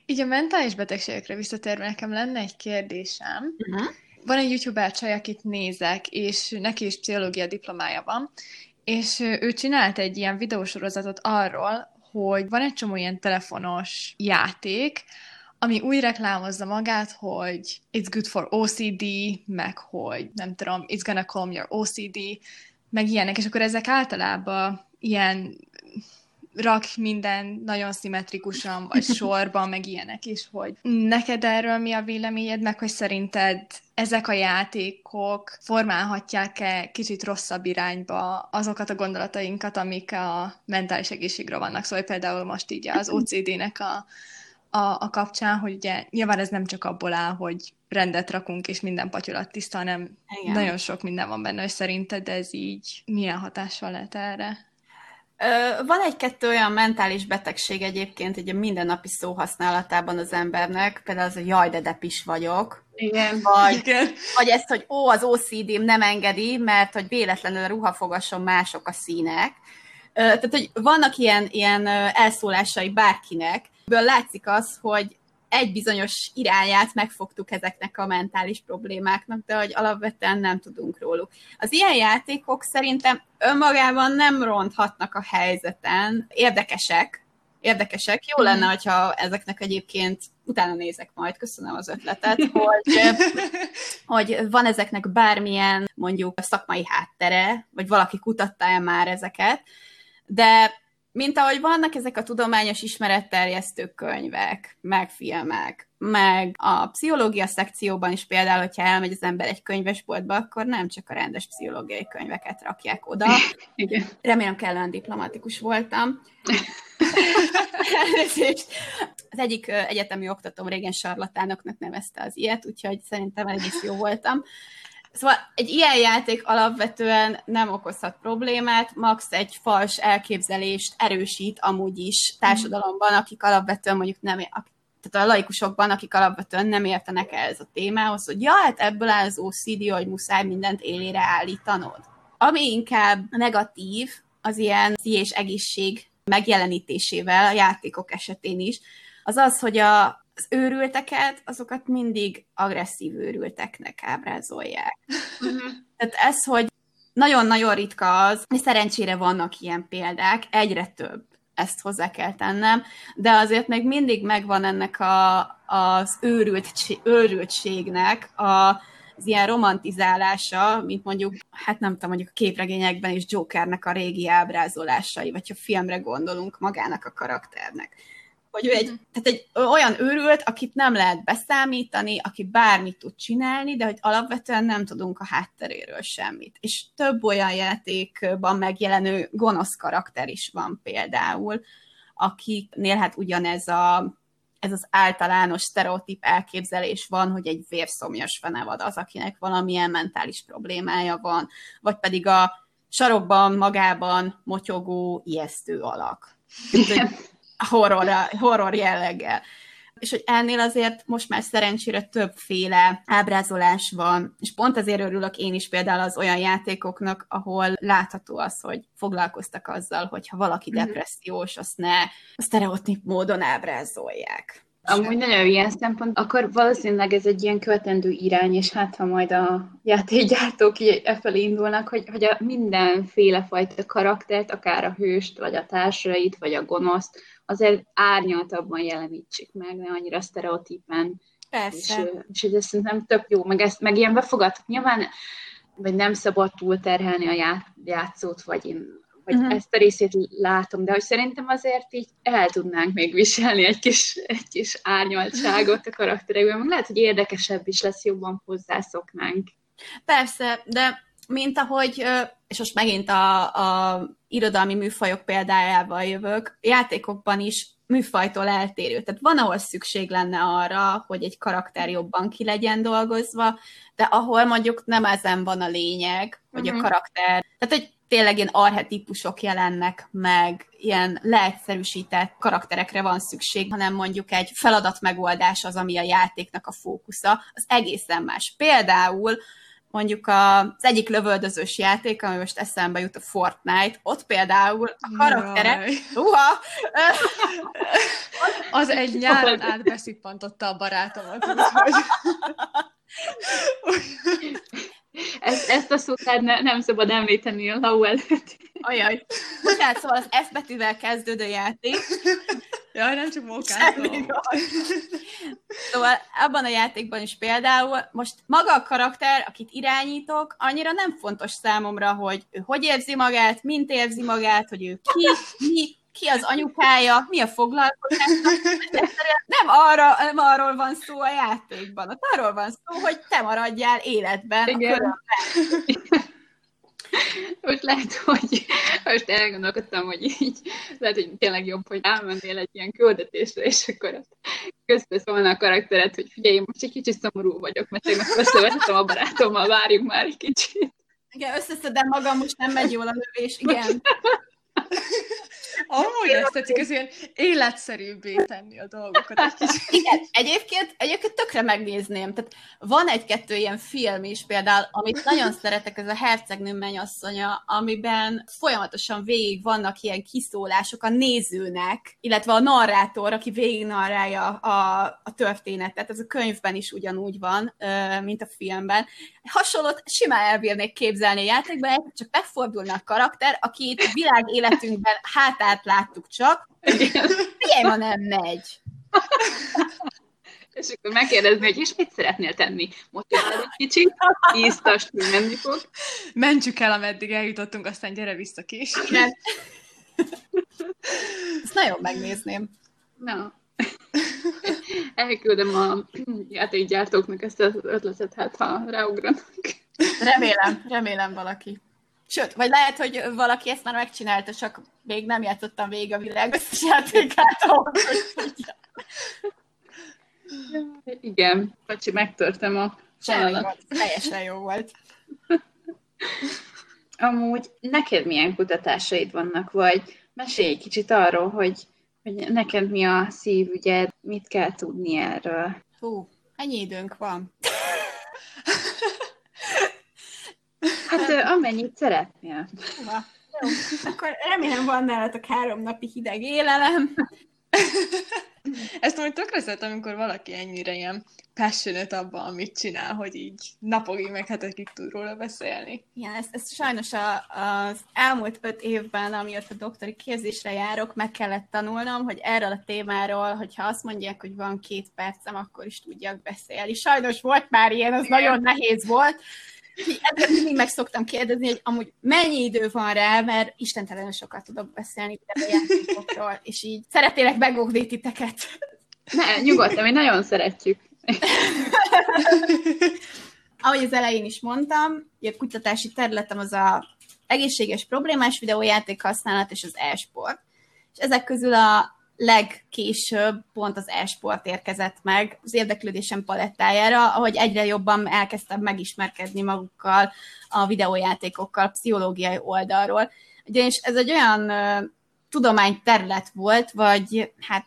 Így a mentális betegségekre visszatérve nekem lenne egy kérdésem. Uh-huh. Van egy youtuber csaj, akit nézek, és neki is pszichológia diplomája van, és ő csinált egy ilyen videósorozatot arról, hogy van egy csomó ilyen telefonos játék, ami úgy reklámozza magát, hogy it's good for OCD, meg hogy nem tudom, it's gonna calm your OCD, meg ilyenek, és akkor ezek általában ilyen rak minden nagyon szimmetrikusan, vagy sorban, meg ilyenek is, hogy neked erről mi a véleményed, meg hogy szerinted ezek a játékok formálhatják-e kicsit rosszabb irányba azokat a gondolatainkat, amik a mentális egészségre vannak. Szóval például most így az OCD-nek a, a, a kapcsán, hogy ugye nyilván ez nem csak abból áll, hogy rendet rakunk, és minden patyolat tiszta, hanem Igen. nagyon sok minden van benne, hogy szerinted ez így milyen hatással lehet erre? Van egy-kettő olyan mentális betegség egyébként egy a mindennapi szóhasználatában az embernek, például az, hogy jaj, de depis vagyok. Igen. Vagy, Igen. vagy ezt, hogy ó, az OCD-m nem engedi, mert hogy véletlenül ruhafogason mások a színek. Tehát, hogy vannak ilyen, ilyen elszólásai bárkinek, ebből látszik az, hogy egy bizonyos irányát megfogtuk ezeknek a mentális problémáknak, de hogy alapvetően nem tudunk róluk. Az ilyen játékok szerintem önmagában nem ronthatnak a helyzeten, érdekesek, érdekesek. Jó lenne, mhm. hogyha ezeknek egyébként utána nézek majd, köszönöm az ötletet, hogy, hogy van ezeknek bármilyen mondjuk szakmai háttere, vagy valaki kutatta el már ezeket, de mint ahogy vannak ezek a tudományos ismeretterjesztő könyvek, meg filmek, meg a pszichológia szekcióban is például, hogyha elmegy az ember egy könyvesboltba, akkor nem csak a rendes pszichológiai könyveket rakják oda. Igen. Remélem kellően diplomatikus voltam. az egyik egyetemi oktatóm régen sarlatánoknak nevezte az ilyet, úgyhogy szerintem egész jó voltam. Szóval egy ilyen játék alapvetően nem okozhat problémát, max egy fals elképzelést erősít amúgy is társadalomban, akik alapvetően mondjuk nem, tehát a laikusokban, akik alapvetően nem értenek ez a témához, hogy ja, hát ebből áll az OCD, hogy muszáj mindent élére állítanod. Ami inkább negatív, az ilyen és egészség megjelenítésével a játékok esetén is, az az, hogy a, az őrülteket, azokat mindig agresszív őrülteknek ábrázolják. Uh-huh. Tehát ez, hogy nagyon-nagyon ritka az, és szerencsére vannak ilyen példák, egyre több, ezt hozzá kell tennem, de azért még mindig megvan ennek a, az őrült, őrültségnek a, az ilyen romantizálása, mint mondjuk, hát nem tudom, mondjuk a képregényekben is Jokernek a régi ábrázolásai, vagy ha filmre gondolunk magának a karakternek hogy ő egy, uh-huh. tehát egy olyan őrült, akit nem lehet beszámítani, aki bármit tud csinálni, de hogy alapvetően nem tudunk a hátteréről semmit. És több olyan játékban megjelenő gonosz karakter is van például, akiknél hát ugyanez a ez az általános sztereotíp elképzelés van, hogy egy vérszomjas fenevad az, akinek valamilyen mentális problémája van, vagy pedig a sarokban magában motyogó, ijesztő alak. Igen horror, horror jelleggel. És hogy ennél azért most már szerencsére többféle ábrázolás van, és pont azért örülök én is például az olyan játékoknak, ahol látható az, hogy foglalkoztak azzal, hogy ha valaki mhm. depressziós, azt ne a sztereotíp módon ábrázolják. Amúgy nagyon ilyen szempont, akkor valószínűleg ez egy ilyen követendő irány, és hát ha majd a játékgyártók e felé indulnak, hogy, hogy a mindenféle fajta karaktert, akár a hőst, vagy a társait, vagy a gonoszt, azért árnyaltabban jelenítsük meg, ne annyira sztereotípen. Persze. És, és, ez szerintem tök jó, meg, ezt, meg ilyen befogadhat. Nyilván vagy nem szabad túlterhelni a játszót, vagy én vagy uh-huh. ezt a részét látom, de hogy szerintem azért így el tudnánk még viselni egy kis, egy kis árnyaltságot a karakterekben, meg lehet, hogy érdekesebb is lesz, jobban hozzászoknánk. Persze, de mint ahogy, és most megint a, a irodalmi műfajok példájával jövök, játékokban is műfajtól eltérő. Tehát van, ahol szükség lenne arra, hogy egy karakter jobban ki legyen dolgozva, de ahol mondjuk nem ezen van a lényeg, hogy uh-huh. a mhm. karakter, tehát hogy tényleg ilyen arhetipusok jelennek meg, ilyen leegyszerűsített karakterekre van szükség, hanem mondjuk egy feladat megoldás az, ami a játéknak a fókusza, az egészen más. Például mondjuk az egyik lövöldözős játék, ami most eszembe jut a Fortnite, ott például a karakterek... Uha! az egy nyáron átbeszippantotta a barátomat, úgyhogy... Ezt, ezt a szót ne, nem szabad említeni a Lau előtt. Ajaj. Tehát szóval az F betűvel kezdődő játék. Jaj, nem csak mókázom. Szóval abban a játékban is például most maga a karakter, akit irányítok, annyira nem fontos számomra, hogy ő hogy érzi magát, mint érzi magát, hogy ő ki, mi, ki az anyukája, mi a foglalkozása. Nem, arra, nem arról van szó a játékban, ott arról van szó, hogy te maradjál életben Igen. a Most lehet, hogy most elgondolkodtam, hogy így lehet, hogy tényleg jobb, hogy elmennél egy ilyen küldetésre, és akkor közben szólna a karakteret, hogy figyelj, én most egy kicsit szomorú vagyok, mert tegnap összevetettem a barátommal, várjuk már egy kicsit. Igen, összeszedem magam, most nem megy jól a lövés, igen. Amúgy ezt tetszik, ez ilyen életszerűbbé tenni a dolgokat egy kicsit. Igen, egyébként, egyébként tökre megnézném. Tehát van egy-kettő ilyen film is például, amit nagyon szeretek, ez a Hercegnő mennyasszonya, amiben folyamatosan végig vannak ilyen kiszólások a nézőnek, illetve a narrátor, aki végig narrálja a, a történetet. Ez a könyvben is ugyanúgy van, mint a filmben. Hasonlót simán elbírnék képzelni a játékban, csak megfordulna a karakter, akit világ életünkben hátát láttuk csak, figyelj, ma nem megy. És akkor megkérdezni, hogy és mit szeretnél tenni? Motiválj egy kicsit, hogy menni fog. Mentsük el, ameddig eljutottunk, aztán gyere vissza később. Ezt nagyon megnézném. Na. Elküldöm a játékgyártóknak ezt az ötletet, hát ha ráugranak. Remélem, remélem valaki. Sőt, vagy lehet, hogy valaki ezt már megcsinálta, csak még nem játszottam végig a világ összes játékát, Igen, Pacsi, megtörtem a sanalat. Teljesen jó volt. Amúgy neked milyen kutatásaid vannak, vagy mesélj egy kicsit arról, hogy, hogy neked mi a szívügyed, mit kell tudni erről. Hú, ennyi időnk van. Hát amennyit szeretnél. Hova? Jó, akkor remélem van nálatok három napi hideg élelem. Ezt majd tökre szeretem, amikor valaki ennyire ilyen passionate abban, amit csinál, hogy így napokig meg hetekig tud róla beszélni. Igen, ezt, ezt sajnos a, az elmúlt öt évben, amióta doktori képzésre járok, meg kellett tanulnom, hogy erről a témáról, hogyha azt mondják, hogy van két percem, akkor is tudjak beszélni. Sajnos volt már ilyen, az Igen. nagyon nehéz volt, Ebből mindig meg szoktam kérdezni, hogy amúgy mennyi idő van rá, mert istentelenül sokat tudok beszélni a játékokról, és így szeretélek megóvni titeket. Ne, nyugodtan, mi nagyon szeretjük. Ahogy az elején is mondtam, a kutatási területem az a egészséges problémás videójáték használat és az e-sport. És ezek közül a legkésőbb pont az e-sport érkezett meg az érdeklődésem palettájára, ahogy egyre jobban elkezdtem megismerkedni magukkal, a videójátékokkal, pszichológiai oldalról. Ugyanis ez egy olyan tudományterület volt, vagy hát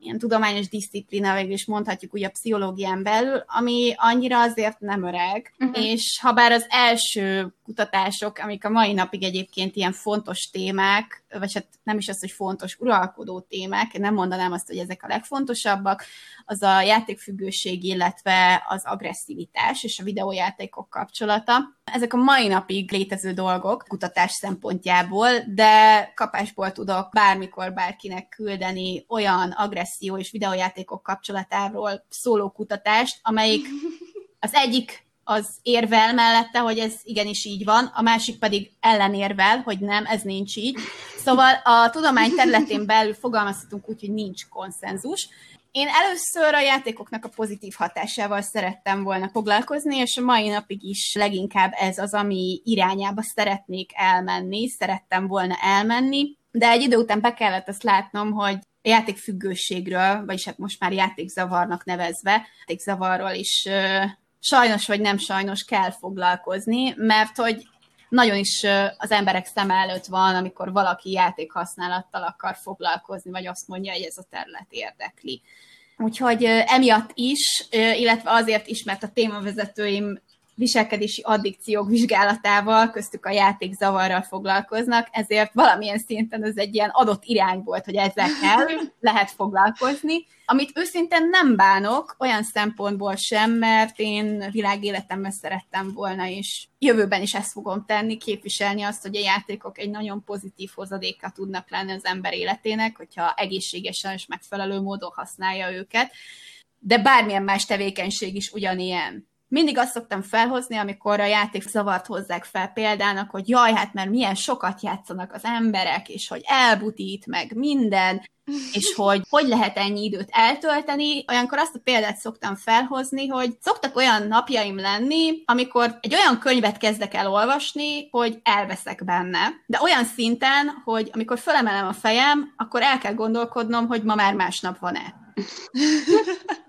ilyen tudományos disziplína, végül is mondhatjuk úgy a pszichológián belül, ami annyira azért nem öreg, uh-huh. és ha bár az első kutatások, amik a mai napig egyébként ilyen fontos témák, vagy hát nem is az, hogy fontos, uralkodó témák, nem mondanám azt, hogy ezek a legfontosabbak, az a játékfüggőség, illetve az agresszivitás és a videójátékok kapcsolata. Ezek a mai napig létező dolgok kutatás szempontjából, de kapásból tudok bármikor bárkinek küldeni olyan agresszió és videójátékok kapcsolatáról szóló kutatást, amelyik az egyik az érvel mellette, hogy ez igenis így van, a másik pedig ellenérvel, hogy nem, ez nincs így. Szóval a tudomány területén belül fogalmazhatunk úgy, hogy nincs konszenzus. Én először a játékoknak a pozitív hatásával szerettem volna foglalkozni, és a mai napig is leginkább ez az, ami irányába szeretnék elmenni, szerettem volna elmenni, de egy idő után be kellett azt látnom, hogy a játékfüggőségről, vagyis hát most már játékzavarnak nevezve, játékzavarról is sajnos vagy nem sajnos kell foglalkozni, mert hogy nagyon is az emberek szem előtt van, amikor valaki játékhasználattal akar foglalkozni, vagy azt mondja, hogy ez a terület érdekli. Úgyhogy emiatt is, illetve azért is, mert a témavezetőim viselkedési addikciók vizsgálatával, köztük a játékzavarral foglalkoznak, ezért valamilyen szinten ez egy ilyen adott irány volt, hogy ezekkel lehet foglalkozni, amit őszintén nem bánok, olyan szempontból sem, mert én világéletemben szerettem volna, és jövőben is ezt fogom tenni, képviselni azt, hogy a játékok egy nagyon pozitív hozadéka tudnak lenni az ember életének, hogyha egészségesen és megfelelő módon használja őket, de bármilyen más tevékenység is ugyanilyen mindig azt szoktam felhozni, amikor a játék zavart hozzák fel példának, hogy jaj, hát mert milyen sokat játszanak az emberek, és hogy elbutít meg minden, és hogy hogy lehet ennyi időt eltölteni. Olyankor azt a példát szoktam felhozni, hogy szoktak olyan napjaim lenni, amikor egy olyan könyvet kezdek el olvasni, hogy elveszek benne. De olyan szinten, hogy amikor fölemelem a fejem, akkor el kell gondolkodnom, hogy ma már másnap van-e.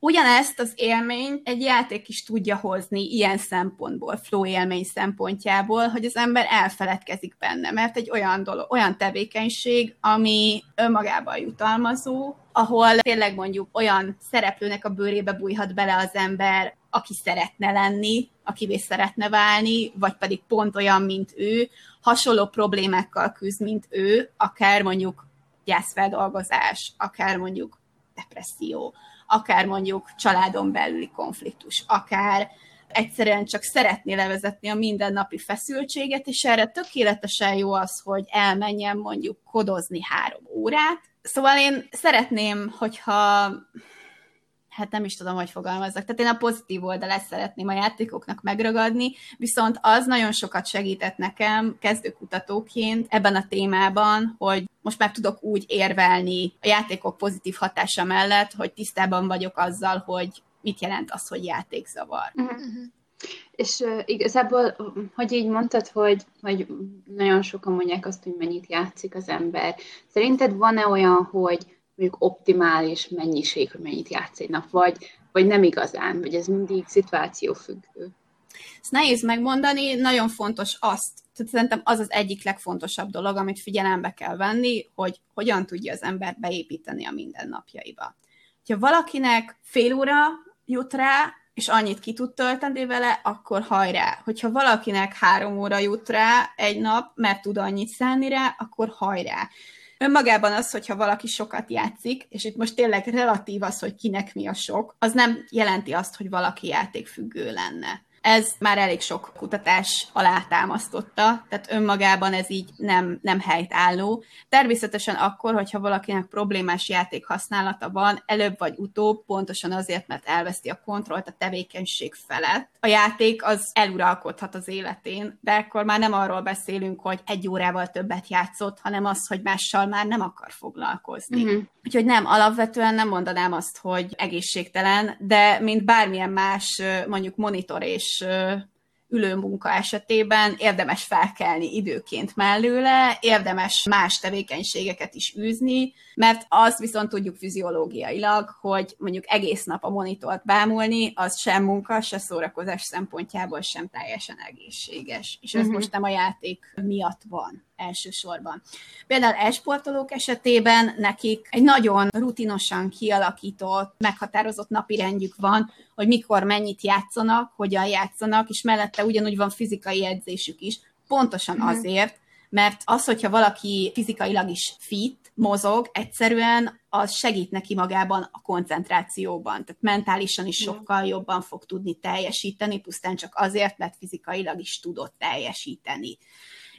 Ugyanezt az élményt egy játék is tudja hozni ilyen szempontból, flow élmény szempontjából, hogy az ember elfeledkezik benne, mert egy olyan dolog, olyan tevékenység, ami önmagában jutalmazó, ahol tényleg mondjuk olyan szereplőnek a bőrébe bújhat bele az ember, aki szeretne lenni, akivé szeretne válni, vagy pedig pont olyan, mint ő, hasonló problémákkal küzd, mint ő, akár mondjuk gyászfeldolgozás, akár mondjuk depresszió, akár mondjuk családon belüli konfliktus, akár egyszerűen csak szeretné levezetni a mindennapi feszültséget, és erre tökéletesen jó az, hogy elmenjen mondjuk kodozni három órát. Szóval én szeretném, hogyha hát nem is tudom, hogy fogalmazzak. Tehát én a pozitív oldalát szeretném a játékoknak megragadni, viszont az nagyon sokat segített nekem kezdőkutatóként ebben a témában, hogy most már tudok úgy érvelni a játékok pozitív hatása mellett, hogy tisztában vagyok azzal, hogy mit jelent az, hogy játékzavar. Uh-huh. És uh, igazából, hogy így mondtad, hogy, hogy nagyon sokan mondják azt, hogy mennyit játszik az ember. Szerinted van-e olyan, hogy mondjuk optimális mennyiség, hogy mennyit játsz egy nap, vagy, vagy nem igazán, vagy ez mindig szituációfüggő? Ezt nehéz megmondani, nagyon fontos azt, tehát szerintem az az egyik legfontosabb dolog, amit figyelembe kell venni, hogy hogyan tudja az ember beépíteni a mindennapjaiba. Ha valakinek fél óra jut rá, és annyit ki tud tölteni vele, akkor hajrá. Hogyha valakinek három óra jut rá egy nap, mert tud annyit szállni rá, akkor hajrá. Önmagában az, hogyha valaki sokat játszik, és itt most tényleg relatív az, hogy kinek mi a sok, az nem jelenti azt, hogy valaki játékfüggő lenne ez már elég sok kutatás alátámasztotta, tehát önmagában ez így nem, nem helytálló. Természetesen akkor, hogyha valakinek problémás játék használata van, előbb vagy utóbb, pontosan azért, mert elveszti a kontrollt a tevékenység felett. A játék az eluralkodhat az életén, de akkor már nem arról beszélünk, hogy egy órával többet játszott, hanem az, hogy mással már nem akar foglalkozni. Uh-huh. Úgyhogy nem, alapvetően nem mondanám azt, hogy egészségtelen, de mint bármilyen más mondjuk monitor és ülőmunka esetében érdemes felkelni időként mellőle, érdemes más tevékenységeket is űzni, mert azt viszont tudjuk fiziológiailag, hogy mondjuk egész nap a monitort bámulni, az sem munka, se szórakozás szempontjából sem teljesen egészséges. És ez uh-huh. most nem a játék miatt van elsősorban. Például esportolók esetében nekik egy nagyon rutinosan kialakított, meghatározott napirendjük van, hogy mikor mennyit játszanak, hogyan játszanak, és mellette ugyanúgy van fizikai edzésük is, pontosan uh-huh. azért, mert az, hogyha valaki fizikailag is fit, mozog, egyszerűen az segít neki magában a koncentrációban, tehát mentálisan is sokkal jobban fog tudni teljesíteni, pusztán csak azért, mert fizikailag is tudott teljesíteni.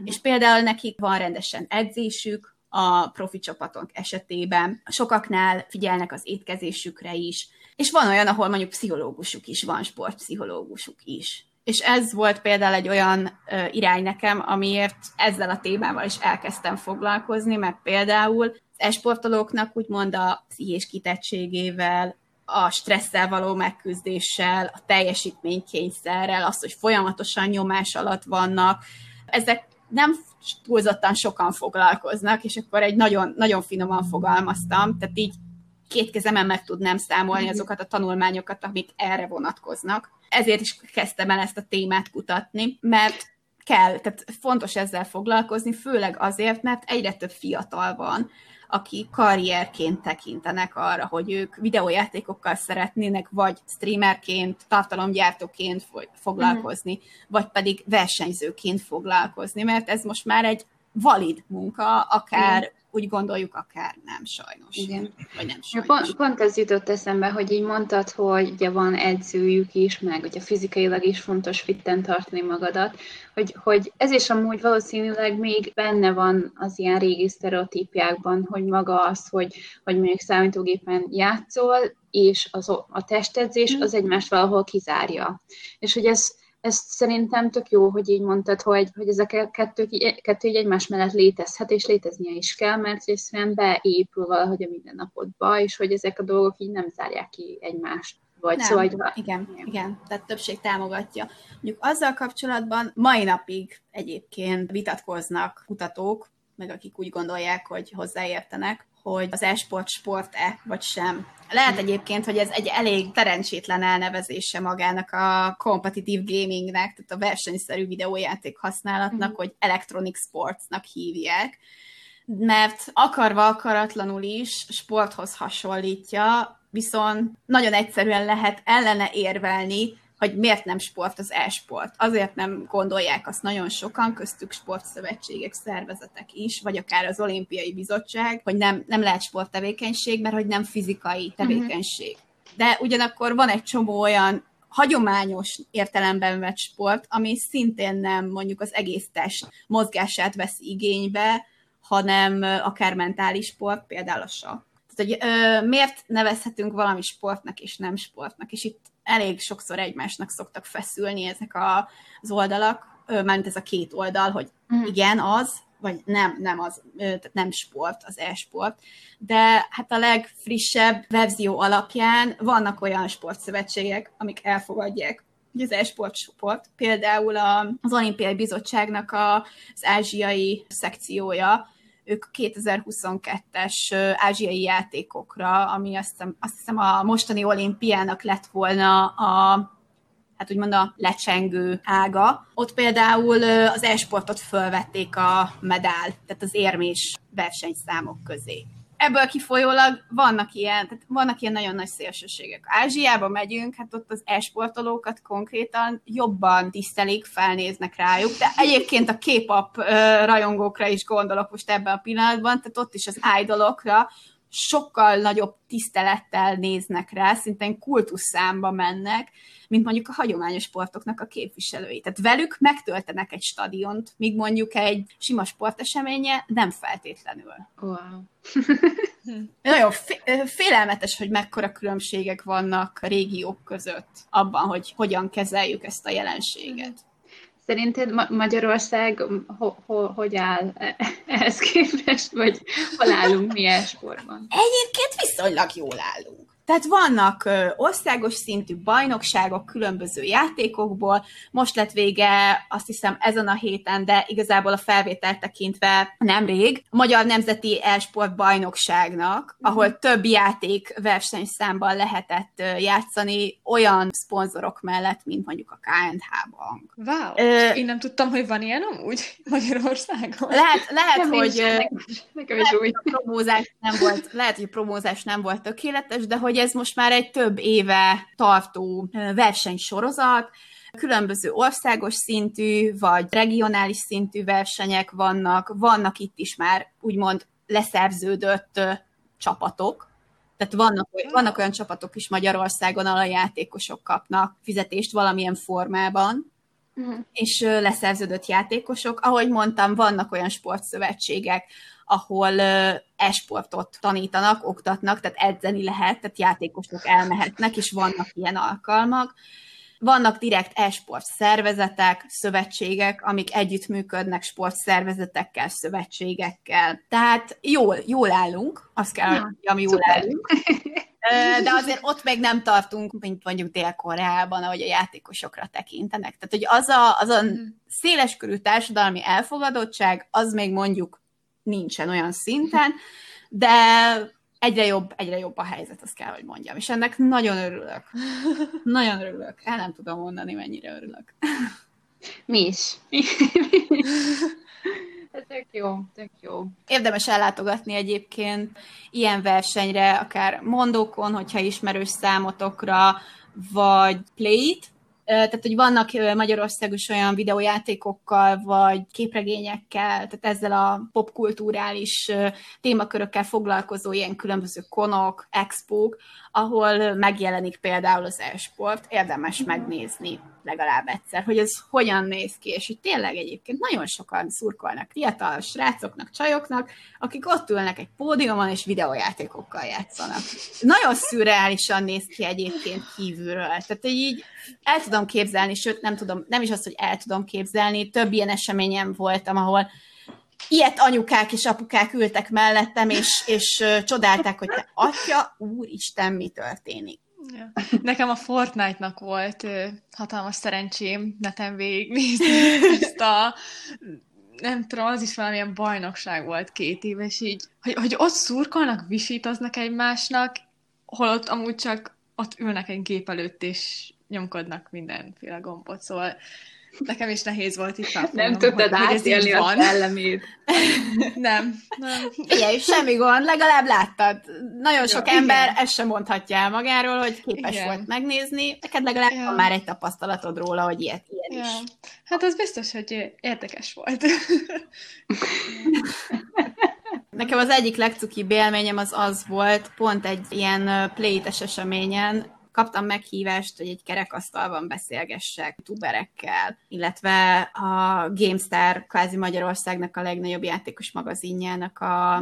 És például nekik van rendesen edzésük, a profi csapatok esetében. Sokaknál figyelnek az étkezésükre is, és van olyan, ahol mondjuk pszichológusuk is van, sportpszichológusuk is. És ez volt például egy olyan ö, irány nekem, amiért ezzel a témával is elkezdtem foglalkozni, mert például az esportolóknak úgymond a pszichés kitettségével, a stresszel való megküzdéssel, a teljesítménykényszerrel, az, hogy folyamatosan nyomás alatt vannak, ezek nem túlzottan sokan foglalkoznak, és akkor egy nagyon, nagyon finoman fogalmaztam, tehát így két kezemen meg tudnám számolni mhm. azokat a tanulmányokat, amik erre vonatkoznak. Ezért is kezdtem el ezt a témát kutatni, mert kell, tehát fontos ezzel foglalkozni, főleg azért, mert egyre több fiatal van, akik karrierként tekintenek arra, hogy ők videójátékokkal szeretnének, vagy streamerként, tartalomgyártóként foglalkozni, uh-huh. vagy pedig versenyzőként foglalkozni, mert ez most már egy valid munka, akár Igen úgy gondoljuk, akár nem, sajnos. Igen. Vagy nem sajnos. Pont, pont ez jutott eszembe, hogy így mondtad, hogy ugye van edzőjük is, meg ugye fizikailag is fontos fitten tartani magadat, hogy, hogy ez is amúgy valószínűleg még benne van az ilyen régi sztereotípiákban, hogy maga az, hogy, hogy mondjuk számítógépen játszol, és az, a testedzés az egymást valahol kizárja. És hogy ez, ez szerintem tök jó, hogy így mondtad, hogy, hogy ezek a kettő, kettő így egymás mellett létezhet, és léteznie is kell, mert egyszerűen beépül valahogy a mindennapodba, és hogy ezek a dolgok így nem zárják ki egymást. Vagy nem, szóval, hogy... igen, igen, tehát többség támogatja. Mondjuk azzal kapcsolatban mai napig egyébként vitatkoznak kutatók, meg akik úgy gondolják, hogy hozzáértenek, hogy az e-sport sport-e, vagy sem. Lehet egyébként, hogy ez egy elég terencsétlen elnevezése magának a competitive gamingnek, tehát a versenyszerű videójáték használatnak, mm. hogy electronic sportsnak hívják, mert akarva akaratlanul is sporthoz hasonlítja, viszont nagyon egyszerűen lehet ellene érvelni, hogy miért nem sport az e-sport. Azért nem gondolják azt nagyon sokan, köztük sportszövetségek, szervezetek is, vagy akár az olimpiai bizottság, hogy nem, nem lehet sporttevékenység, mert hogy nem fizikai mhm. tevékenység. Uh-huh. De ugyanakkor van egy csomó olyan hagyományos értelemben vett sport, ami szintén nem mondjuk az egész test mozgását veszi igénybe, hanem akár mentális sport, például a sakk. Tehát, hogy ö, miért nevezhetünk valami sportnak és nem sportnak, és itt elég sokszor egymásnak szoktak feszülni ezek a, az oldalak, mert ez a két oldal, hogy mm. igen, az, vagy nem, nem az, tehát nem sport, az e-sport. De hát a legfrissebb verzió alapján vannak olyan sportszövetségek, amik elfogadják hogy az e-sport sport. Például az Olimpiai Bizottságnak az ázsiai szekciója ők 2022-es ázsiai játékokra, ami azt hiszem, azt hiszem a mostani olimpiának lett volna a hát úgymond a lecsengő ága. Ott például az e-sportot fölvették a medál, tehát az érmés versenyszámok közé ebből kifolyólag vannak ilyen, tehát vannak ilyen nagyon nagy szélsőségek. Ázsiába megyünk, hát ott az esportolókat konkrétan jobban tisztelik, felnéznek rájuk, de egyébként a K-pop rajongókra is gondolok most ebben a pillanatban, tehát ott is az idolokra sokkal nagyobb tisztelettel néznek rá, szintén kultuszszámba mennek, mint mondjuk a hagyományos sportoknak a képviselői. Tehát velük megtöltenek egy stadiont, míg mondjuk egy sima sporteseménye nem feltétlenül. Wow. Nagyon félelmetes, hogy mekkora különbségek vannak a régiók között abban, hogy hogyan kezeljük ezt a jelenséget. Szerinted Ma- Magyarország ho- ho- hogy áll e-, ehhez képest, vagy hol állunk mi sportban? Egyébként viszonylag jól állunk. Tehát vannak országos szintű bajnokságok különböző játékokból. Most lett vége, azt hiszem, ezen a héten, de igazából a felvételt tekintve nemrég, a Magyar Nemzeti Elsport Bajnokságnak, uh-huh. ahol több játék versenyszámban lehetett játszani olyan szponzorok mellett, mint mondjuk a KNH Bank. Wow! Ö, Én nem tudtam, hogy van ilyen amúgy Magyarországon. Lehet, lehet nem hogy, is, nekem, nekem is lehet, hogy a promózás nem volt, lehet, hogy a promózás nem volt tökéletes, de hogy hogy ez most már egy több éve tartó versenysorozat, különböző országos szintű, vagy regionális szintű versenyek vannak, vannak itt is már úgymond leszerződött csapatok, tehát vannak, vannak olyan csapatok is Magyarországon, ahol a játékosok kapnak fizetést valamilyen formában, uh-huh. és leszerződött játékosok. Ahogy mondtam, vannak olyan sportszövetségek, ahol esportot tanítanak, oktatnak, tehát edzeni lehet, tehát játékosok elmehetnek, és vannak ilyen alkalmak. Vannak direkt e-sport szervezetek, szövetségek, amik együttműködnek sportszervezetekkel, szövetségekkel. Tehát jól, jól állunk, azt kell, ja, hogy jól szuper. állunk. De azért ott még nem tartunk, mint mondjuk Dél-Koreában, ahogy a játékosokra tekintenek. Tehát, hogy az a, az a mhm. széleskörű társadalmi elfogadottság, az még mondjuk nincsen olyan szinten, de egyre jobb, egyre jobb a helyzet, azt kell, hogy mondjam. És ennek nagyon örülök. Nagyon örülök. El nem tudom mondani, mennyire örülök. Mi is. Ez tök jó, tök jó. Érdemes ellátogatni egyébként ilyen versenyre, akár mondókon, hogyha ismerős számotokra, vagy play tehát, hogy vannak Magyarországos olyan videójátékokkal, vagy képregényekkel, tehát ezzel a popkulturális témakörökkel foglalkozó ilyen különböző konok, expók, ahol megjelenik például az e-sport, érdemes megnézni legalább egyszer, hogy ez hogyan néz ki, és hogy tényleg egyébként nagyon sokan szurkolnak fiatal srácoknak, csajoknak, akik ott ülnek egy pódiumon, és videójátékokkal játszanak. Nagyon szürreálisan néz ki egyébként kívülről. Tehát így el tudom képzelni, sőt nem tudom, nem is azt, hogy el tudom képzelni, több ilyen eseményem voltam, ahol ilyet anyukák és apukák ültek mellettem, és, és csodálták, hogy te atya, úristen, mi történik. Ja. Nekem a Fortnite-nak volt ö, hatalmas szerencsém neten végignézni ezt a nem tudom, az is valamilyen bajnokság volt két éves, így, hogy, hogy ott szurkolnak, visítoznak egymásnak, holott amúgy csak ott ülnek egy gép előtt, és nyomkodnak mindenféle gombot, szóval Nekem is nehéz volt itt felfognom, Nem tudtad hogy, átélni a szellemét. nem, nem. Figyelj, semmi gond, legalább láttad. Nagyon sok ja, ember igen. ezt sem mondhatja el magáról, hogy képes igen. volt megnézni. Neked legalább ja. van már egy tapasztalatod róla, hogy ilyet, ilyen ja. is. Hát az biztos, hogy érdekes volt. Nekem az egyik legcukibb élményem az az volt, pont egy ilyen playtes eseményen, kaptam meghívást, hogy egy kerekasztalban beszélgessek youtuberekkel, illetve a GameStar, kvázi Magyarországnak a legnagyobb játékos magazinjának a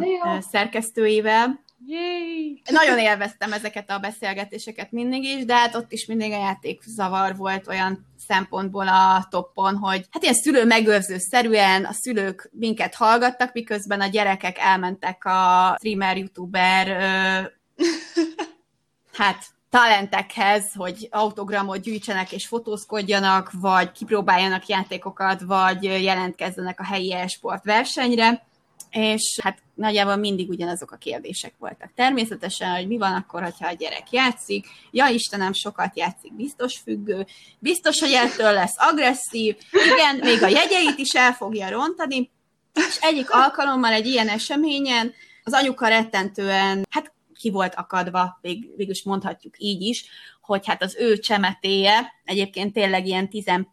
szerkesztőivel, Yay! Nagyon élveztem ezeket a beszélgetéseket mindig is, de hát ott is mindig a játék zavar volt olyan szempontból a toppon, hogy hát ilyen szülő megőrző szerűen a szülők minket hallgattak, miközben a gyerekek elmentek a streamer, youtuber ö, hát talentekhez, hogy autogramot gyűjtsenek és fotózkodjanak, vagy kipróbáljanak játékokat, vagy jelentkezzenek a helyi e-sport versenyre, és hát nagyjából mindig ugyanazok a kérdések voltak. Természetesen, hogy mi van akkor, ha a gyerek játszik, ja Istenem, sokat játszik, biztos függő, biztos, hogy ettől lesz agresszív, igen, még a jegyeit is el fogja rontani, és egyik alkalommal egy ilyen eseményen az anyuka rettentően, hát ki volt akadva, vég, végülis mondhatjuk így is, hogy hát az ő csemetéje, egyébként tényleg ilyen 11-2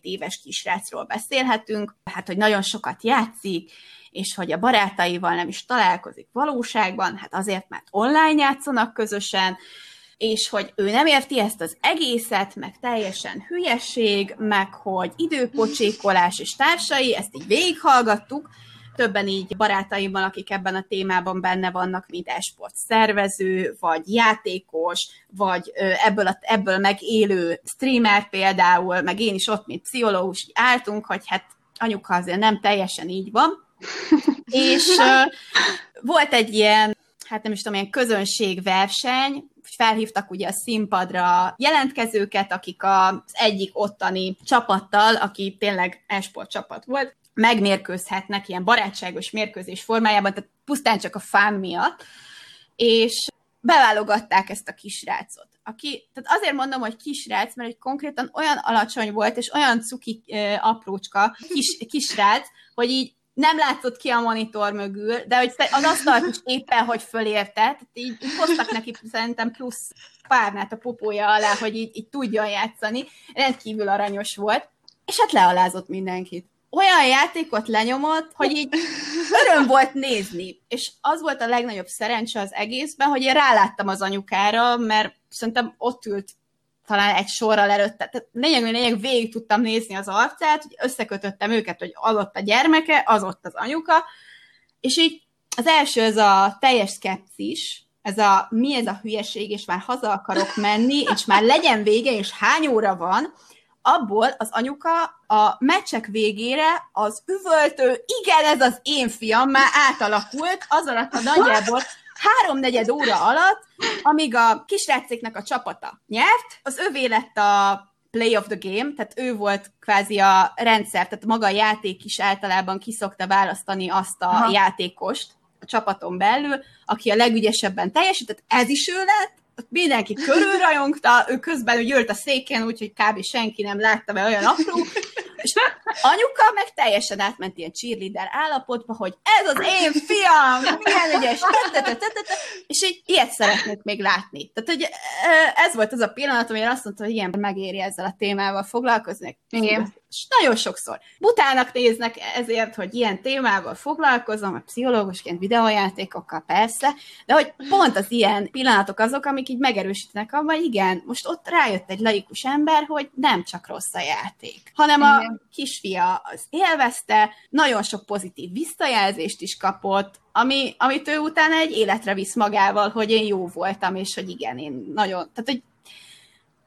éves kisrácról beszélhetünk, hát hogy nagyon sokat játszik, és hogy a barátaival nem is találkozik valóságban, hát azért, mert online játszanak közösen, és hogy ő nem érti ezt az egészet, meg teljesen hülyeség, meg hogy időpocsékolás és társai, ezt így végighallgattuk, többen így barátaimmal, akik ebben a témában benne vannak, mint esport szervező, vagy játékos, vagy ebből, a, ebből megélő streamer például, meg én is ott, mint pszichológus, álltunk, hogy hát anyuka azért nem teljesen így van. és uh, volt egy ilyen, hát nem is tudom, ilyen közönségverseny, felhívtak ugye a színpadra jelentkezőket, akik az egyik ottani csapattal, aki tényleg esport csapat volt, megmérkőzhetnek ilyen barátságos mérkőzés formájában, tehát pusztán csak a fán miatt, és beválogatták ezt a kisrácot. Aki, tehát azért mondom, hogy kisrác, mert hogy konkrétan olyan alacsony volt, és olyan cuki ö, aprócska kis, kisrác, hogy így nem látszott ki a monitor mögül, de hogy az asztalt is éppen, hogy fölérte, tehát így, így hoztak neki szerintem plusz párnát a popója alá, hogy így, így tudjon játszani. Rendkívül aranyos volt, és hát lealázott mindenkit. Olyan játékot lenyomott, hogy így öröm volt nézni. És az volt a legnagyobb szerencse az egészben, hogy én ráláttam az anyukára, mert szerintem ott ült talán egy sorral előtte. Tehát lényeg, lényeg végig tudtam nézni az arcát, hogy összekötöttem őket, hogy az ott a gyermeke, az ott az anyuka, és így az első ez a teljes szkepszis, ez a mi ez a hülyeség, és már haza akarok menni, és már legyen vége, és hány óra van, abból az anyuka a meccsek végére az üvöltő, igen, ez az én fiam, már átalakult, az alatt a nagyjából háromnegyed óra alatt, amíg a kisrácéknak a csapata nyert, az övé lett a play of the game, tehát ő volt kvázi a rendszer, tehát maga a játék is általában kiszokta választani azt a Aha. játékost a csapaton belül, aki a legügyesebben teljesített, ez is ő lett, mindenki körülrajongta, ő közben ő ült a széken, úgyhogy kb. senki nem látta, mert olyan apró, és anyuka meg teljesen átment ilyen cheerleader állapotba, hogy ez az én fiam, milyen ügyes, és így ilyet szeretnék még látni. Tehát, hogy ez volt az a pillanat, amire azt mondta, hogy ilyen megéri ezzel a témával foglalkozni. Igen. És nagyon sokszor. Butának néznek ezért, hogy ilyen témával foglalkozom, a pszichológusként videójátékokkal persze, de hogy pont az ilyen pillanatok azok, amik így megerősítenek abban, igen, most ott rájött egy laikus ember, hogy nem csak rossz a játék, hanem a kisfia az élvezte, nagyon sok pozitív visszajelzést is kapott, ami, amit ő utána egy életre visz magával, hogy én jó voltam, és hogy igen, én nagyon, tehát hogy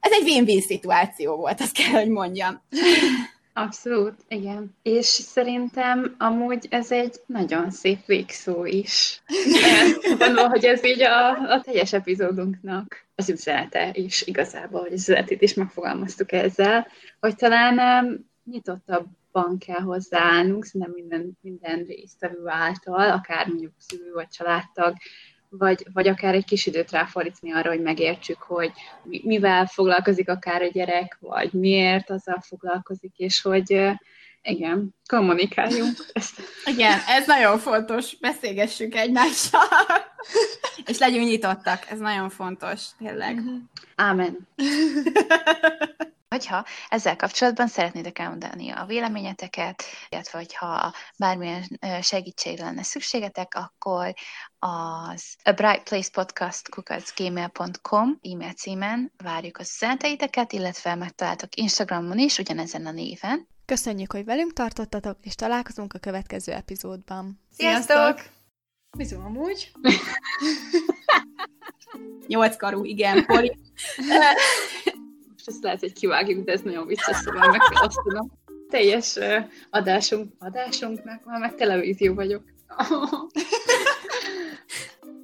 ez egy win-win szituáció volt, azt kell, hogy mondjam. Abszolút, igen. És szerintem amúgy ez egy nagyon szép végszó is. Gondolom, hogy ez így a, a teljes epizódunknak az üzenete is igazából, hogy az üzenetét is megfogalmaztuk ezzel, hogy talán um, nyitottabban kell hozzáállnunk, szerintem minden, minden résztvevő által, akár mondjuk szülő vagy családtag, vagy, vagy akár egy kis időt ráfordítani arra, hogy megértsük, hogy mivel foglalkozik akár a gyerek, vagy miért azzal foglalkozik, és hogy igen, kommunikáljunk. Ezt. Igen, ez nagyon fontos, beszélgessünk egymással, és legyünk nyitottak, ez nagyon fontos, tényleg. Ámen. Hogyha ezzel kapcsolatban szeretnétek elmondani a véleményeteket, illetve hogyha bármilyen segítségre lenne szükségetek, akkor az a bright place podcast kukacgmail.com e-mail címen várjuk az üzeneteiteket, illetve megtaláltok Instagramon is ugyanezen a néven. Köszönjük, hogy velünk tartottatok, és találkozunk a következő epizódban. Sziasztok! Bizony amúgy. Nyolc karú, igen, Poli. ezt lehet, hogy kivágjuk, de ez nagyon vicces, szóval meg kell azt tudom. Teljes adásunk, adásunknak, már meg televízió vagyok.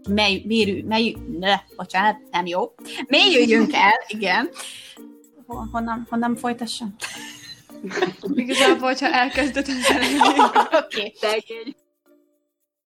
mely, mérő, mely, ne, bocsánat, nem jó. Mélyüljünk el, igen. Honnan, honnan folytassam? Igazából, hogyha elkezdett az Oké. Okay.